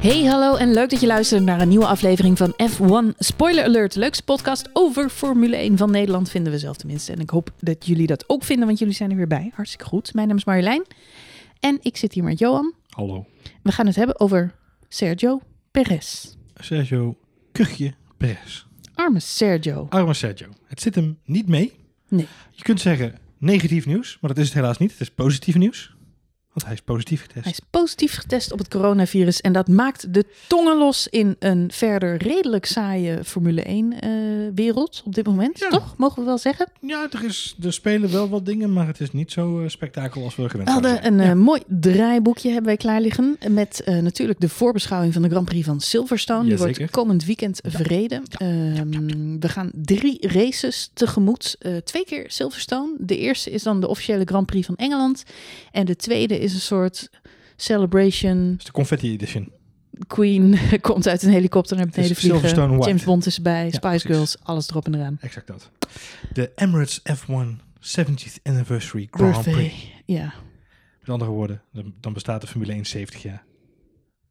Hey, hallo en leuk dat je luistert naar een nieuwe aflevering van F1 Spoiler Alert. Leukste podcast over Formule 1 van Nederland, vinden we zelf tenminste. En ik hoop dat jullie dat ook vinden, want jullie zijn er weer bij. Hartstikke goed. Mijn naam is Marjolein en ik zit hier met Johan. Hallo. We gaan het hebben over Sergio Perez. Sergio Kuchje Perez. Arme Sergio. Arme Sergio. Het zit hem niet mee. Nee. Je kunt zeggen negatief nieuws, maar dat is het helaas niet. Het is positief nieuws. Want hij is positief getest. Hij is positief getest op het coronavirus en dat maakt de tongen los in een verder redelijk saaie Formule 1 wereld op dit moment. Ja. Toch? Mogen we wel zeggen? Ja, er, is, er spelen wel wat dingen, maar het is niet zo eh, spektakel als we gewend We hadden een Ja. eh, mooi draaiboekje hebben wij klaar liggen. Met eh, natuurlijk de voorbeschouwing van de Grand Prix van Silverstone. Die wordt komend weekend verreden. Ehm, we gaan drie races tegemoet. Eh, twee keer Silverstone. De eerste is dan de officiële Grand Prix van Engeland. En de tweede is een soort celebration. Is de Confetti Edition. Queen komt uit een helikopter naar beneden vliegen. James Bond is erbij. Ja, Spice precies. Girls. Alles erop en eraan. Exact dat. De Emirates F1 70th Anniversary Grand Birthday. Prix. Ja. Met andere woorden, dan bestaat de Formule 1 70 jaar.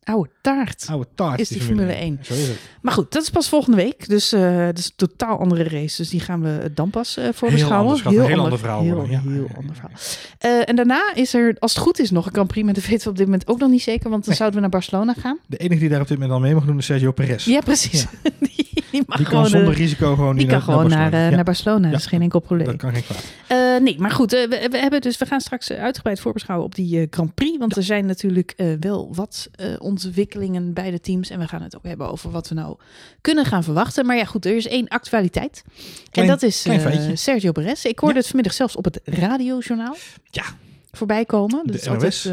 Oude taart. Oude taart Is die Formule 1. Zo is het. Maar goed, dat is pas volgende week. Dus eh dat is een totaal andere race. Dus die gaan we dan pas eh voorbeschouwen. anders. Gaat een heel ander verhaal Heel. Ja. heel ander verhaal. Eh, en daarna is er, als het goed is, nog een Grand Prix. Maar dat weten we op dit moment ook nog niet zeker. Want dan Nee. zouden we naar Barcelona gaan. De enige die daar op dit moment al mee mag doen is Sergio Perez. Ja, precies. die mag die gewoon, kan eh, zonder risico gewoon die kan gewoon naar, Barcelona. eh, naar Barcelona. Ja. Dat is geen enkel probleem. Dat kan geen kwaad. Eh, nee, maar goed, we, we hebben dus, we gaan straks uitgebreid voorbeschouwen op die Grand Prix. Want er zijn natuurlijk wel wat ontwikkelingen bij de teams. En we gaan het ook hebben over wat we nou kunnen gaan verwachten. Maar ja, goed, er is één actualiteit. Klein- en dat is. Sergio Perez. Ik hoorde het vanmiddag zelfs op het radiojournaal Ja. voorbij komen. Dat De is altijd,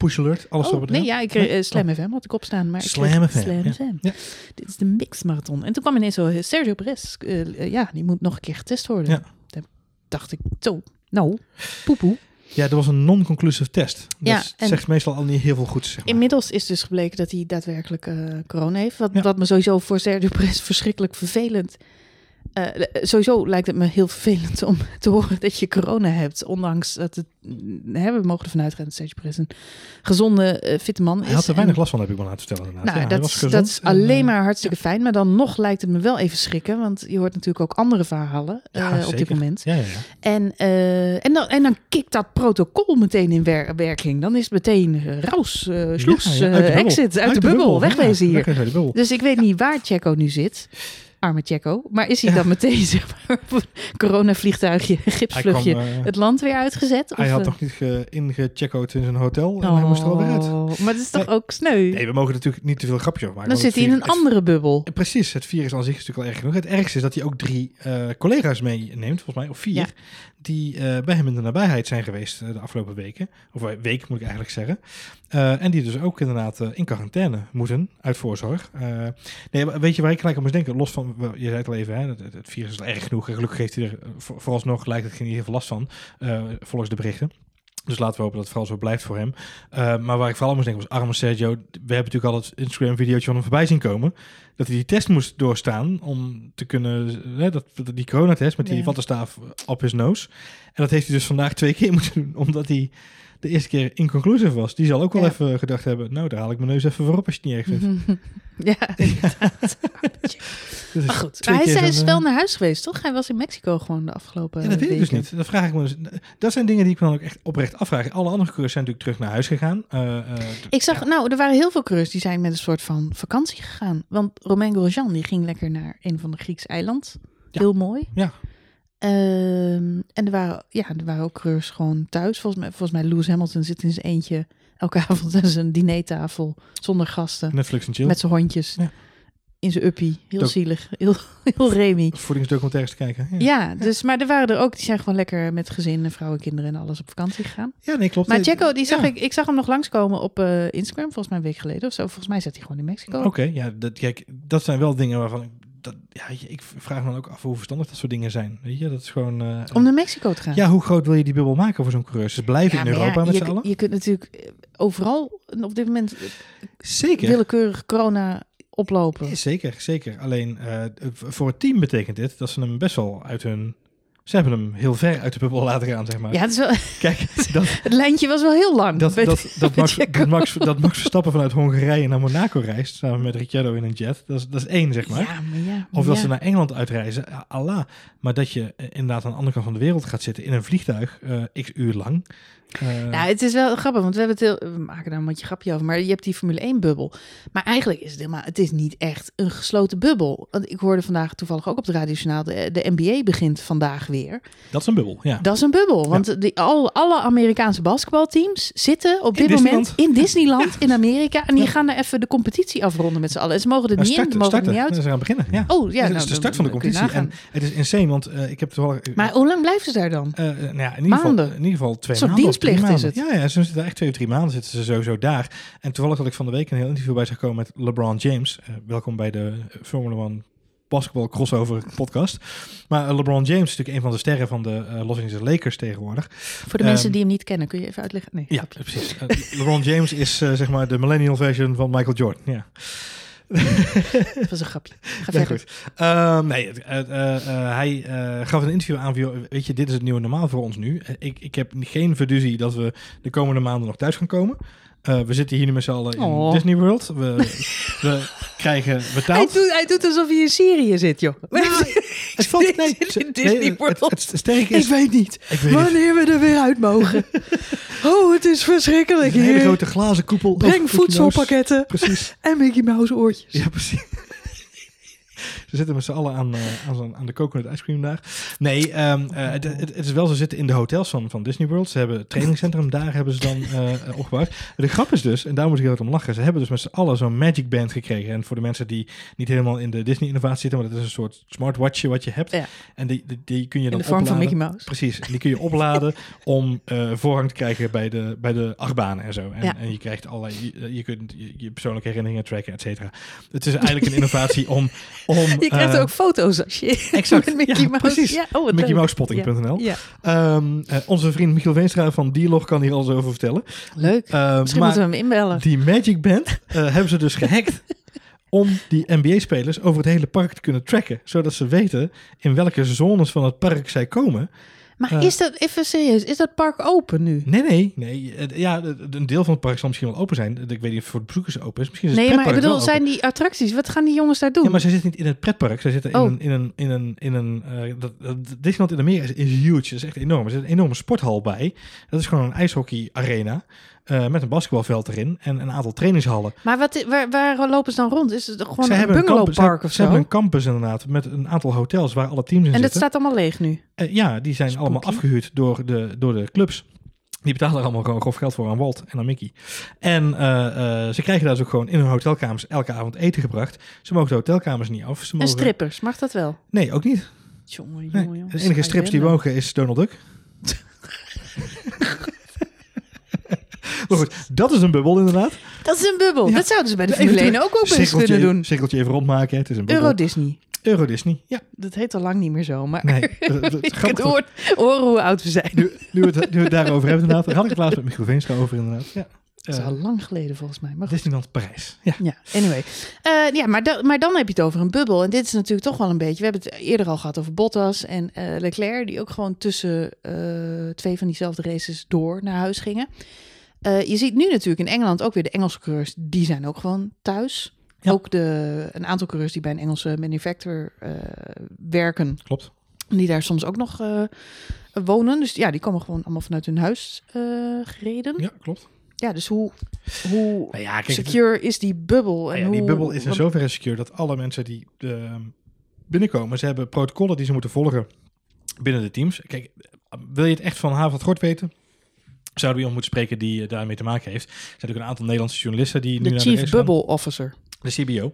Push alert, alles oh, erop en nee, ja, ik kreeg eh, Slam FM had ik opstaan. Maar ik Slam kreeg FM, Slam ja. FM. Ja. Dit is de mixmarathon. En toen kwam ineens zo, eh, Sergio Perez, eh, ja, die moet nog een keer getest worden. Ja. Toen dacht ik, zo, nou, poepoe. Ja, er was een non-conclusive test. Dat Ja, en- zegt meestal al niet heel veel. Zeg maar. Inmiddels is dus gebleken dat hij daadwerkelijk eh, corona heeft. Wat, Ja. wat me sowieso voor Sergio Perez verschrikkelijk vervelend. Eh, sowieso lijkt het me heel vervelend om te horen dat je corona hebt. Ondanks dat het. Hè, we mogen ervan uitgaan dat Perez een gezonde, eh, fitte man is. Hij had er En- weinig last van, heb ik me laten vertellen. Nou, Ja, dat, is- dat is en, alleen eh, maar hartstikke fijn. Maar dan nog lijkt het me wel even schrikken. Want je hoort natuurlijk ook andere verhalen ja, eh, op dit moment. Ja, ja, ja. En, eh, en, dan, en dan kikt dat protocol meteen in wer- werking. Dan is het meteen uh, raus, eh sloes, eh, uit de bubbel. exit, uit, de, bubbel, wegwezen hier. Dus ik weet niet waar Checo nu zit. Arme. Maar is hij dan meteen, zeg maar, coronavliegtuigje, gipsvluchtje, kwam, eh, het land weer uitgezet? hij Of, had eh, nog niet ge- ingecheckout in zijn hotel en hij moest er alweer uit. Oh, Maar dat is toch Nee. ook sneu? Nee, we mogen natuurlijk niet te veel grapjes over maken. dan zit hij in het een andere bubbel. het- Precies, het virus aan zich is natuurlijk al erg genoeg. Het ergste is dat hij ook drie eh, collega's meeneemt, volgens mij, of vier, Ja. Die eh, bij hem in de nabijheid zijn geweest eh, de afgelopen weken. Of eh, week moet ik eigenlijk zeggen. En die dus ook inderdaad in quarantaine moeten, uit voorzorg. Nee, weet je waar ik gelijk aan moest denken? Los van, je zei het al even, hè, het, het virus is erg genoeg. En gelukkig heeft hij er voor- vooralsnog lijkt het geen heel veel last van, volgens de berichten. Dus laten we hopen dat het vooral zo blijft voor hem. Eh, maar waar ik vooral moest denken was arme Sergio. We hebben natuurlijk al het Instagram-videootje van hem voorbij zien komen. Dat hij die test moest doorstaan om te kunnen... Hè, dat, dat- die coronatest met die Ja. wattenstaaf op his nose. En dat heeft hij dus vandaag twee keer moeten doen. Omdat hij de eerste keer inconclusive was. Die zal ook wel Ja. even gedacht hebben... Nou, daar haal ik mijn neus even voor op als je het niet erg vindt. ja. Dus Maar goed, hij is, zo'n, wel eh, naar huis geweest, toch? Hij was in Mexico gewoon de afgelopen Ja, dat weet ik dus niet. Dat vraag ik me dus. Dat zijn dingen die ik me dan ook echt oprecht afvraag. Alle andere coureurs zijn natuurlijk terug naar huis gegaan. Eh, eh, Ik zag, ja. nou, er waren heel veel coureurs die zijn met een soort van vakantie gegaan. Want Romain Grosjean, die ging lekker naar een van de Griekse eiland. Ja. Heel mooi. Ja. Ehm, en er waren, ja, er waren ook coureurs gewoon thuis. Volgens mij, volgens mij Lewis Hamilton zit in zijn eentje elke avond aan zijn dinertafel zonder gasten. Netflix en chill. Met zijn hondjes. Ja. In zijn uppie. Heel zielig. Heel, heel Remy. voedingsdocumentaires te kijken. Ja, Ja, dus, maar er waren er ook, die zijn gewoon lekker met gezin, en vrouwen, kinderen en alles op vakantie gegaan. Ja, nee, klopt. Maar Eh, Checo, die zag ja. ik, ik zag hem nog langskomen op eh, Instagram, volgens mij een week geleden of zo. Volgens mij zat hij gewoon in Mexico. Oké, ja, dat, kijk, dat zijn wel dingen waarvan ik... Dat, ja, ik vraag me dan ook af hoe verstandig dat soort dingen zijn. Weet je, dat is gewoon... eh, Om naar Mexico te gaan. ja, hoe groot wil je die bubbel maken voor zo'n coureur? Ze blijven Ja, in Europa ja, met je, z'n allen. je kunt natuurlijk eh, overal op dit moment Zeker. willekeurig corona oplopen. Zeker, zeker. Alleen eh, voor het team betekent dit dat ze hem best wel uit hun Ze hebben hem heel ver uit de bubbel laten gaan, zeg maar. Ja, het, is wel, Kijk, dat, het lijntje was wel heel lang. dat, dat, dat, Max, dat, Max, dat Max Verstappen vanuit Hongarije naar Monaco reist, samen met Ricciardo in een jet, dat is, dat is één, zeg maar. Ja, maar ja. Of dat ja. ze naar Engeland uitreizen, Allah. Maar dat je eh, inderdaad aan de andere kant van de wereld gaat zitten in een vliegtuig, eh, x uur lang. Eh, Nou, het is wel grappig, want we, hebben het heel, we maken daar een beetje grapje over. Maar je hebt die Formule 1-bubbel. Maar eigenlijk is het helemaal, het is niet echt een gesloten bubbel. Want ik hoorde vandaag toevallig ook op het radiojournaal, de, de NBA begint vandaag weer. dat is een bubbel, ja. Dat is een bubbel, want die, al, alle Amerikaanse basketbalteams zitten op In dit moment Disneyland. in Disneyland in Amerika. En die gaan er even de competitie afronden met z'n allen. En ze mogen er Nou, niet in, starten, mogen er starten. niet uit. Ze gaan beginnen, ja. Oh ja, het nou, is de dan- start van de competitie. En het is insane, want eh, ik heb toevallig... Maar hoe lang blijven ze daar dan? eh, nou ja, in ieder, geval, Maanden. in ieder geval twee maanden. Dienstplicht is maanden. Ja, ja, ze zitten daar echt twee of drie maanden zitten ze sowieso daar. En toevallig had ik van de week een heel interview bij zich gekomen met LeBron James. Eh, welkom bij de Formula One basketbal crossover podcast. Maar eh, LeBron James is natuurlijk een van de sterren van de eh, Los Angeles Lakers tegenwoordig. Voor de mensen Ehm, die hem niet kennen, kun je even uitleggen? Nee, Ja, precies. LeBron James is zeg maar de millennial version van Michael Jordan. Ja. dat was een grapje. Ga goed. Ehm, nee, het, eh, eh, hij eh, gaf een interview aan weet je, dit is het nieuwe normaal voor ons nu. Eh, Ik, ik heb geen verduzie dat we de komende maanden nog thuis gaan komen. Eh, we zitten hier nu met z'n allen in Oh. Disney World. We, we krijgen Hij betaald. doet, hij doet alsof hij in Syrië zit, joh. het valt, nee, Zit in nee, Disney het- World. Het, het is, Ik weet niet ik weet het, wanneer we er weer uit mogen. Oh, het is verschrikkelijk een hele grote glazen koepel. Breng voedselpakketten Precies. en Mickey Mouse oortjes. Ja, precies. Ze zitten met z'n allen aan, eh, aan, aan de coconut ice cream daar. Nee, ehm, eh, het, het, het is wel, ze zitten in de hotels van, van Disney World. Ze hebben het trainingscentrum, daar hebben ze dan eh, opgebouwd. De grap is dus, en daar moet ik heel erg om lachen, ze hebben dus met z'n allen zo'n Magic Band gekregen. En voor de mensen die niet helemaal in de Disney-innovatie zitten, maar dat is een soort smartwatchje wat je hebt. Ja. En die, die, die kun je In dan de vorm van opladen. Mickey Mouse. Precies, en die kun je opladen om voorrang te krijgen bij de, bij de achtbanen en zo. En, Ja. en je krijgt allerlei, je, je kunt je, je persoonlijke herinneringen tracken, et cetera. Het is eigenlijk een innovatie om... om Je krijgt eh, ook foto's als je exact, Mickey ja, Mouse. precies. Ja, oh. MickeyMouseSpotting.nl. Ja, Ehm, eh, onze vriend Michiel Veenstra van Dialog kan hier alles over vertellen. leuk. Eh, Misschien moeten we hem inbellen. die Magic Band eh, hebben ze dus gehackt om die NBA-spelers over het hele park te kunnen tracken. Zodat ze weten in welke zones van het park zij komen. Maar eh, is dat, even serieus, is dat park open nu? Nee, nee, nee. Het- Ja, een deel van het park zal misschien wel open zijn. Ik weet niet of voor de bezoekers open is. Misschien is het Nee, maar ik bedoel, zijn die attracties, wat gaan die jongens daar doen? Ja, maar zij zitten niet in het pretpark. Zij zitten in Oh. een... In een, in een, in een eh, dat, dat, Disneyland in Amerika is, is huge. Dat is echt enorm. Er zit een enorme sporthal bij. Dat is gewoon een ijshockey-arena. Eh, met een basketbalveld erin. En een aantal trainingshallen. Maar wat, waar, waar lopen ze dan rond? Is het gewoon een bungalowpark of Ze hebben zo? een campus inderdaad. Met een aantal hotels waar alle teams in En dat zitten. staat allemaal leeg nu. Eh, ja, die zijn Spooky. allemaal afgehuurd door de, door de clubs. Die betalen er allemaal gewoon grof geld voor aan Walt en aan Mickey. En eh, ze krijgen daar dus ook gewoon in hun hotelkamers elke avond eten gebracht. Ze mogen de hotelkamers niet af. Ze En mogen... strippers, mag dat wel? Nee, ook niet. Jongen, Nee. jongen, jongen. De enige strips die mogen is Donald Duck. maar goed, dat is een bubbel inderdaad. Dat is een bubbel. Ja. Dat zouden ze bij de Formule 1 terug. ook, best Cirkeltje, kunnen doen. cirkeltje even rondmaken. Het is een bubbel. Euro Disney. Euro Disney. Ja, Dat heet al lang niet meer zo, maar nee. Het- ik hoor, hoe oud we zijn. nu, nu, we het, nu we het daarover hebben inderdaad. Daar had ik het laatst met Michiel Veenstra over inderdaad. Ja. Dat is Eh, al lang geleden volgens mij. Maar goed. Disneyland Parijs. Ja. Ja, anyway. Eh, ja, maar, da- maar dan heb je het over een bubbel. En dit is natuurlijk toch wel een beetje... We hebben het eerder al gehad over Bottas en eh, Leclerc... die ook gewoon tussen twee van diezelfde races door naar huis gingen. Eh, je ziet nu natuurlijk in Engeland ook weer de Engelse coureurs... die zijn ook gewoon thuis. Ja. Ook de, een aantal coureurs die bij een Engelse manufacturer eh, werken... Klopt. die daar soms ook nog eh, wonen. Dus ja, die komen gewoon allemaal vanuit hun huis gereden. Ja. Ja, klopt. dus hoe, hoe Nou ja, kijk, secure is die bubbel? Nou En ja, die bubbel is in zoverre secure dat alle mensen die binnenkomen, ze hebben protocollen die ze moeten volgen binnen de teams. Kijk, wil je het echt van Havert Gort weten? Zouden we iemand moeten spreken die eh, daarmee te maken heeft? Er zijn natuurlijk een aantal Nederlandse journalisten die nu De naar de Chief gaan. Bubble Officer. De CBO.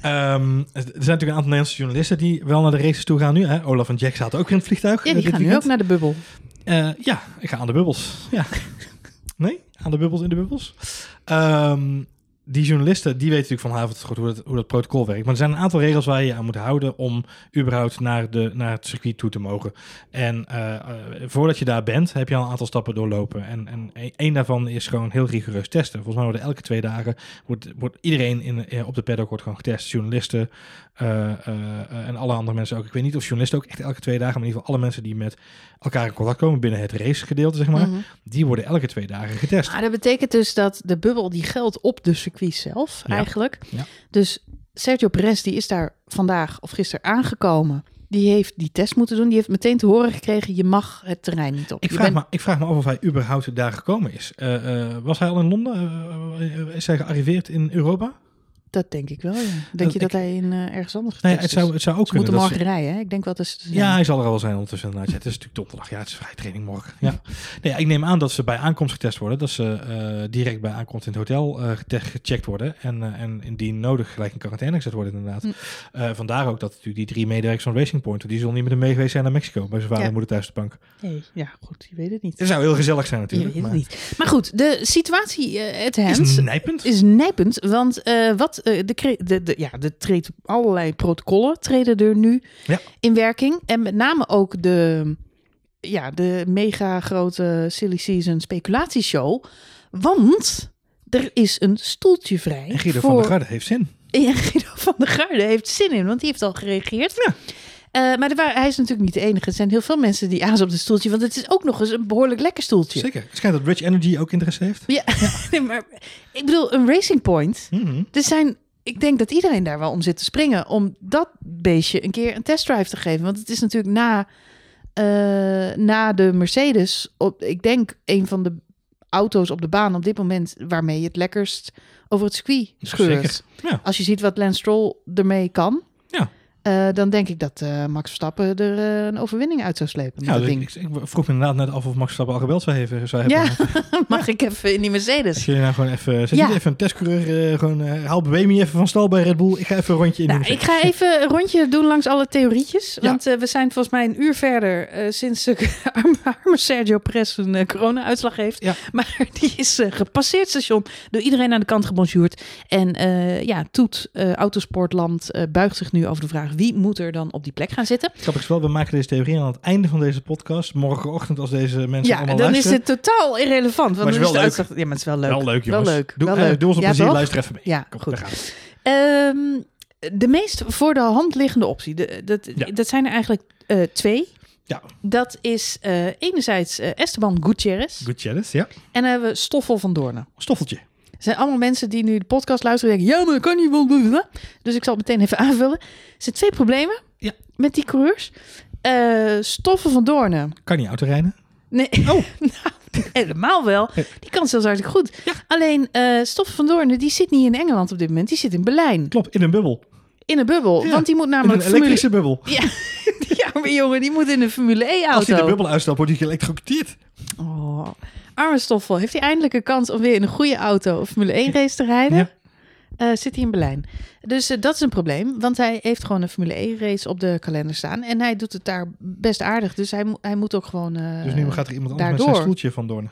Ehm, er zijn natuurlijk een aantal Nederlandse journalisten die wel naar de races toe gaan nu. Hè? Olaf en Jack zaten ook in het vliegtuig. Ja, die gaan nu ook naar de bubbel. Eh, ja, ik ga aan de bubbels. Ja. nee, aan de bubbels in de bubbels. Ehm, die journalisten, die weten natuurlijk van Havert goed hoe dat, hoe dat protocol werkt. Maar er zijn een aantal regels waar je je aan moet houden om überhaupt naar, de, naar het circuit toe te mogen. En eh, eh, voordat je daar bent, heb je al een aantal stappen doorlopen. En, en e- één daarvan is gewoon heel rigoureus testen. Volgens mij worden elke twee dagen wordt, wordt iedereen in, eh, op de paddock wordt gewoon getest. Journalisten en alle andere mensen ook. Ik weet niet of journalisten ook echt elke twee dagen, maar in ieder geval alle mensen die met elkaar in contact komen binnen het racegedeelte, zeg maar, Mhm. die worden elke twee dagen getest. Maar dat betekent dus dat de bubbel die geldt op de circuit zelf Ja. eigenlijk. Ja. Dus Sergio Perez die is daar vandaag of gisteren aangekomen. Die heeft die test moeten doen. Die heeft meteen te horen gekregen, je mag het terrein niet op. Ik vraag, bent- me, ik vraag me af of hij überhaupt daar gekomen is. Eh, eh, was hij al in Londen? Eh, is hij gearriveerd in Europa? Dat denk ik wel, ja. Denk Dat je dat ik- hij in eh, ergens anders Nee, getest het zou, het zou ook Ze moeten kunnen. dat morgen rijden, hè? Ik denk wel dat ze... ja, hij zal er al wel zijn ondertussen. inderdaad. Ja, het is natuurlijk donderdag. Ja, het is vrij training morgen. Ja. Nee, ik neem aan dat ze bij aankomst getest worden. Dat ze eh, direct bij aankomst in het hotel eh, gecheckt worden. En, en indien nodig gelijk in quarantaine gezet worden inderdaad. Eh, vandaar ook dat natuurlijk die drie medewerkers van Racing Point... die zullen niet met hem mee geweest zijn naar Mexico. Bij zijn vader en moeder thuis de bank. Nee, ja, goed, je weet het niet. Het zou heel gezellig zijn Je natuurlijk. weet het maar niet. Maar goed, de situatie at hand is nijpend. is nijpend, want eh, eh, de, de, de, ja, er treedt allerlei protocollen treden er nu Ja. in werking. En met name ook de, ja, de mega grote silly season speculatieshow. Want er is een stoeltje vrij. En Guido voor... van der Garde heeft zin. Ja, Guido van der Garde heeft zin in, want die heeft al gereageerd. Ja. Eh, maar er waren, hij is natuurlijk niet de enige. Er zijn heel veel mensen die azen op het stoeltje, want het is ook nog eens een behoorlijk lekker stoeltje. Zeker. Het schijnt dat Rich Energy ook interesse heeft. Ja, nee, maar ik bedoel, een Racing Point. Mhm. Er zijn, ik denk dat iedereen daar wel om zit te springen om dat beestje een keer een testdrive te geven. Want het is natuurlijk na, eh, na de Mercedes, op, ik denk een van de auto's op de baan op dit moment waarmee je het lekkerst over het circuit scheurt. Ja. Als je ziet wat Lance Stroll ermee kan, Eh, dan denk ik dat eh, Max Verstappen er eh, een overwinning uit zou slepen. Ja, dat dus ding. ik, ik vroeg me inderdaad net af of Max Verstappen al gebeld zou hebben. Zou hebben. Ja, mag ik even in die Mercedes? Als je nou gewoon even, zet Ja. even een testcoureur, gewoon haal Bewemi even van stal bij Red Bull. Ik ga even een rondje in. Nou, ik ga even een rondje doen langs alle theorietjes. Ja. Want we zijn volgens mij een uur verder sinds de arme, Sergio Perez een corona-uitslag heeft. Ja. Maar die is gepasseerd station, door iedereen aan de kant gebonjourd. En ja, Toet, Autosportland, buigt zich nu over de vraag wie moet er dan op die plek gaan zitten. Grappig is wel, we maken deze theorie aan het einde van deze podcast. Morgenochtend als deze mensen Ja, allemaal dan is het totaal irrelevant. Want Maar het is wel de leuk. Ja, maar het is wel leuk. Wel leuk, jongens. Wel leuk. Doe, wel eh, leuk. doe ons een Ja, plezier, toch? luister even mee. Ja, Kom, goed. Ehm, de meest voor de hand liggende optie, de, dat, Ja. dat zijn er eigenlijk eh, twee. Ja. Dat is eh, enerzijds Esteban Gutierrez Gutierrez, ja. en dan hebben we Stoffel van Doornen. Stoffeltje. Het zijn allemaal mensen die nu de podcast luisteren en denken, ja, maar dat kan niet wel doen. Dus ik zal het meteen even aanvullen. Er zijn twee problemen Ja. met die coureurs. Eh Stoffel van Doornen. Kan niet autorijden. Nee, Oh. nou, helemaal wel. Die kan zelfs hartstikke goed. Ja. Alleen eh Stoffel van Doornen, die zit niet in Engeland op dit moment. Die zit in Berlijn. Klopt, in een bubbel. In een bubbel. Ja, Want die moet In namelijk een Formule elektrische bubbel. Ja, ja, maar jongen, die moet in een Formule Als hij de E-auto. bubbel uitstapt, wordt hij geëlectrocuteerd. Oh, arme Stoffel. Heeft hij eindelijk een kans om weer in een goede auto een Formule 1 race te rijden? Ja. Eh, zit hij in Berlijn. Dus eh, dat is een probleem, want hij heeft gewoon een Formule 1 race op de kalender staan. En hij doet het daar best aardig. Dus hij, hij moet ook gewoon. eh, Dus nu gaat er iemand anders met daardoor. zijn stoeltje van Doorn.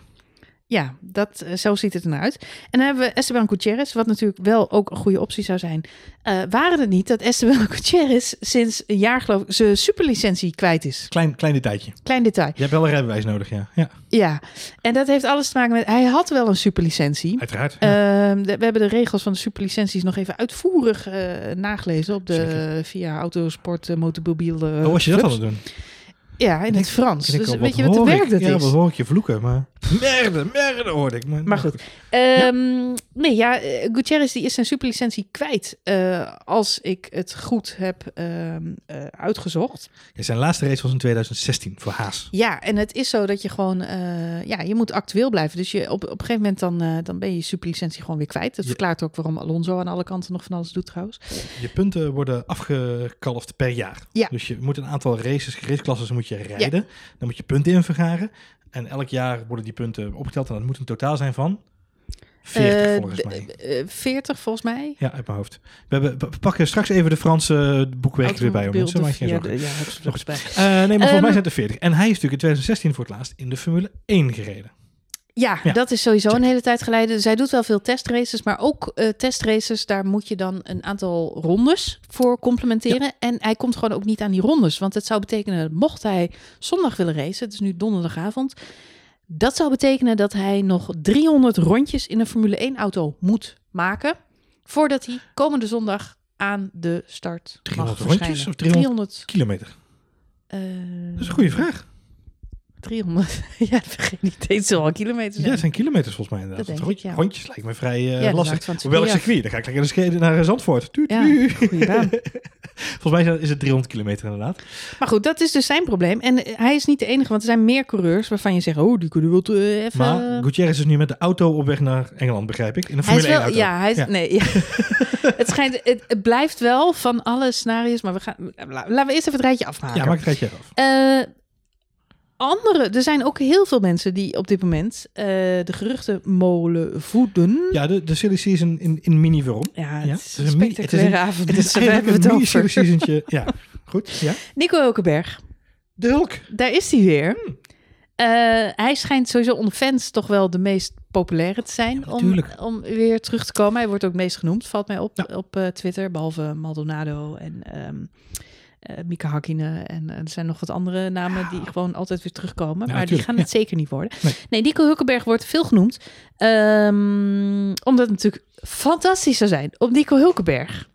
Ja, dat, eh, zo ziet het eruit. En dan hebben we Esteban Gutierrez, wat natuurlijk wel ook een goede optie zou zijn. Eh, waren het niet dat Esteban Gutierrez sinds een jaar geloof ik zijn superlicentie kwijt is? Klein, klein detailtje. Klein detail. Je hebt wel een rijbewijs nodig, ja. Ja, Ja, en dat heeft alles te maken met... Hij had wel een superlicentie. uiteraard. Ja. Ehm, we hebben de regels van de superlicenties nog even uitvoerig eh, nagelezen op de Zeker. via autosport, motomobiel. eh, oh, was je dat het doen? Ja, in het Frans. Ik Dus weet je wat de werk dat Ja, is? wat hoor ik je vloeken, maar... Merde, merde hoorde ik. Maar, Maar goed. Ehm, Nee, ja, eh, Gutierrez die is zijn superlicentie kwijt. eh, als ik het goed heb ehm, eh, uitgezocht. Ja, zijn laatste race was in 2016 voor Haas. Ja, en het is zo dat je gewoon, eh, ja, je moet actueel blijven. Dus je, op, op een gegeven moment dan, eh, dan ben je je superlicentie gewoon weer kwijt. Dat Ja. verklaart ook waarom Alonso aan alle kanten nog van alles doet trouwens. Je punten worden afgekalfd per jaar. Ja. Dus je moet een aantal races, raceklasses moet je rijden. Dan moet je punten in vergaren. En elk jaar worden die punten opgeteld. En dat moet een totaal zijn van 40 Eh, volgens mij. eh, 40 volgens mij. Ja, uit mijn hoofd. We, hebben, we pakken straks even de Franse boekwerk weer bij. maak je geen ja, zorgen. de- ja, heb ze nog bij. Eh, nee, maar volgens mij Ehm, zijn het er 40. En hij is natuurlijk in 2016 voor het laatst in de Formule 1 gereden. Ja, Ja. dat is sowieso Check. een hele tijd geleden. Zij doet wel veel testraces, maar ook eh, testraces, daar moet je dan een aantal rondes voor complementeren. En hij komt gewoon ook niet aan die rondes, want het zou betekenen, mocht hij zondag willen racen, het is nu donderdagavond, dat zou betekenen dat hij nog 300 rondjes in een Formule 1 auto moet maken, voordat hij komende zondag aan de start 300 mag rondjes of 300 300 Kilometer. eh, Dat is een goede vraag. 300. ja, geen idee. Het wel kilometers Ja, zijn. het zijn kilometers volgens mij inderdaad. Dat denk ik, rondje- ja. Rondjes lijkt me vrij eh, Ja, lastig. Op welk circuit? Dan ga ik lekker naar, naar Zandvoort. Tuut, Ja. Volgens mij is het 300 kilometer inderdaad. Maar goed, dat is dus zijn probleem. En eh, hij is niet de enige, want er zijn meer coureurs waarvan je zegt, oh, die kunnen wel eh, even... Maar Gutierrez is nu met de auto op weg naar Engeland, begrijp ik. In een hij is Formule 1 wel, auto. ja, hij is, Ja. nee, ja. het schijnt, het, het blijft wel van alle scenario's, maar we gaan, la- laten we eerst even het rijtje afmaken. Ja, maak het rijtje af. Eh, andere, er zijn ook heel veel mensen die op dit moment eh, de geruchtenmolen voeden. Ja, de, de silly season in, in mini vorm. Ja, het is is een een mini- spectaculaire het avond. Het is dus eigenlijk het een mini silly over. seasontje. Ja, goed. Ja. Nico Hulkenberg. De Hulk. Daar is hij weer. Hmm. Eh, hij schijnt sowieso onder fans toch wel de meest populaire te zijn Ja, om, om weer terug te komen. Hij wordt ook meest genoemd, valt mij op Ja. op eh, Twitter. Behalve Maldonado en ehm eh, Mika Hakkinen. En eh, er zijn nog wat andere namen die gewoon altijd weer terugkomen. maar die gaan ja. het zeker niet worden. Nee. Nee, Nico Hulkenberg wordt veel genoemd. Ehm, omdat het natuurlijk fantastisch zou zijn om Nico Hulkenberg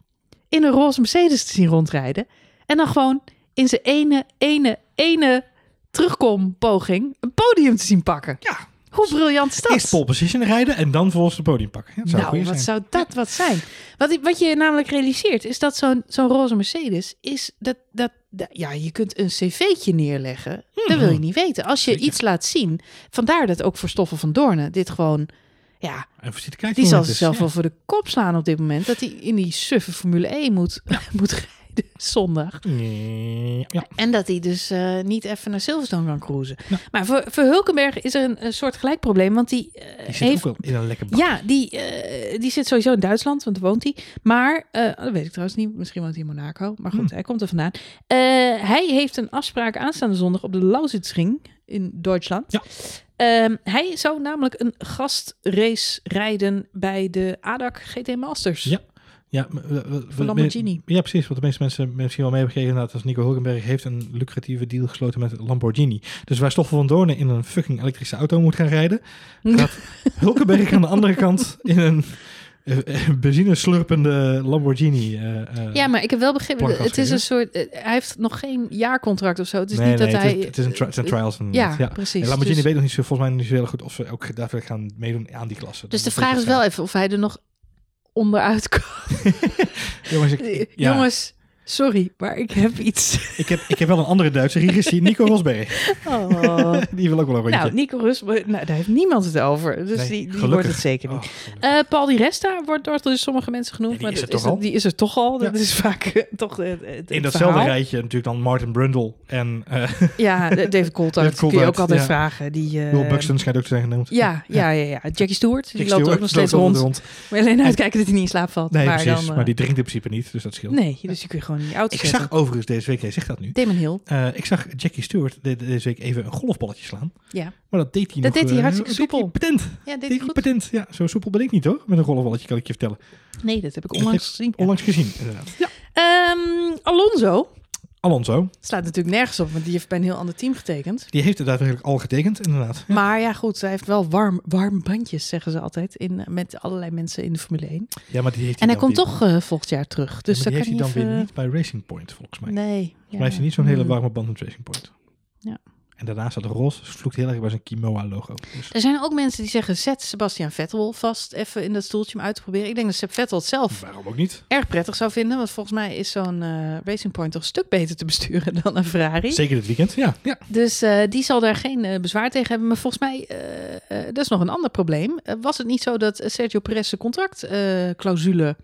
in een roze Mercedes te zien rondrijden. En dan gewoon in zijn ene, ene, ene terugkompoging een podium te zien pakken. Ja. Hoe briljant is dat? Eerst pole position rijden en dan volgens het podium pakken. Dat zou nou, wat zijn. zou dat wat zijn? Wat, wat je namelijk realiseert, is dat zo'n zo'n roze Mercedes is dat, dat, dat- ja, je kunt een cv'tje neerleggen. Dat wil je niet weten. Als je Zeker. iets laat zien, vandaar dat ook voor Stoffen van Doornen dit gewoon, ja, die zal zichzelf Ja. wel voor de kop slaan op dit moment, dat hij in die suffe Formule 1 moet, moet zondag. Ja. En dat hij dus eh, niet even naar Silverstone kan cruisen. Ja. Maar voor, voor Hulkenberg is er een, een soort gelijk probleem, want die, eh, Die zit heeft ook wel in een lekker bak. ja, die, eh, die zit sowieso in Duitsland, want daar woont hij. Maar, eh, dat weet ik trouwens niet, misschien woont hij in Monaco. Maar goed, Hm. hij komt er vandaan. Hij heeft een afspraak aanstaande zondag op de Lausitzring in Duitsland. Ja. Ehm, hij zou namelijk een gastrace rijden bij de ADAC GT Masters. Ja. Ja, Lamborghini. Ja, precies. Wat de meeste mensen misschien wel mee hebben gekregen, dat als Nico Hulkenberg heeft een lucratieve deal gesloten met Lamborghini. Dus waar Stoffel van Doornen in een fucking elektrische auto moet gaan rijden, gaat Hulkenberg aan de andere kant in een eh, eh, benzineslurpende Lamborghini. eh, Ja, maar ik heb wel begrepen, het is een soort, hij heeft nog geen jaarcontract of zo. Het is nee, niet nee, dat het, hij... is, het is een tri- trials. Ja, precies. En Lamborghini Dus- weet nog niet zo, volgens mij niet zo heel goed of ze ook daadwerkelijk gaan meedoen aan die klasse. Dus de vraag is wel even of hij er nog onderuit kan. Jongens, ik- ja, Jongens, sorry, maar ik heb iets. ik, heb, ik heb wel een andere Duitse Riegers, Nico Rosberg. Oh. Die wil ook wel een rondje. nou, Nico Rus, nou, daar heeft niemand het over. Dus Nee, die, die wordt het zeker niet. Oh. Eh, Paul Di Resta wordt door dus sommige mensen genoemd. Ja, die maar is dat er toch al? Die is er toch al. Dat is vaak eh, toch eh, het, het in datzelfde verhaal. rijtje natuurlijk dan Martin Brundle en Ja, David Coulthard kun je ook altijd ja. vragen. Die, Will Buxton schijnt ook te zijn genoemd. Ja, ja, ja, ja. Jackie Stewart, die loopt ook nog steeds loopt rond. Maar alleen uitkijken dat hij niet in slaap valt. Nee, maar precies. Dan, maar die drinkt in principe niet, dus dat scheelt. Nee, dus die kun je gewoon auto Ik zetten. zag overigens deze week, jij zegt dat nu. Damon Hill, eh, ik zag Jackie Stewart de- deze week even een golfballetje slaan. ja. Maar dat deed hij Dat nog... deed hij eh, hartstikke soepel. Patent. Ja, deed Deed hij goed? patent. Ja, zo soepel ben ik niet hoor. Met een golfballetje kan ik je vertellen. Nee, dat heb ik Dat onlangs heb gezien. Onlangs gezien, inderdaad. Ja. Ehm, Alonso Alonso, slaat natuurlijk nergens op, want die heeft bij een heel ander team getekend. die heeft het daadwerkelijk al getekend, inderdaad. Ja, Maar ja, goed, hij heeft wel warm, warm bandjes, zeggen ze altijd, in, met allerlei mensen in de Formule 1. Ja, maar die heeft En hij komt toch eh, volgend jaar terug. Dus Ja, die heeft hij hij dan even... weer niet bij Racing Point, volgens mij. Nee. Volgens mij heeft hij niet zo'n hele Hmm. warme band met Racing Point. Ja. En daarnaast staat roze, dus vloekt heel erg bij zijn Kimoa-logo. Dus Er zijn ook mensen die zeggen, zet Sebastian Vettel vast even in dat stoeltje om uit te proberen. Ik denk dat Seb Vettel het zelf waarom ook niet? erg prettig zou vinden. Want volgens mij is zo'n eh, Racing Point toch een stuk beter te besturen dan een Ferrari. Zeker dit weekend, ja. ja. Dus eh, die zal daar geen eh, bezwaar tegen hebben. Maar volgens mij, dat is nog een ander probleem. Was het niet zo dat Sergio Perez zijn contractclausule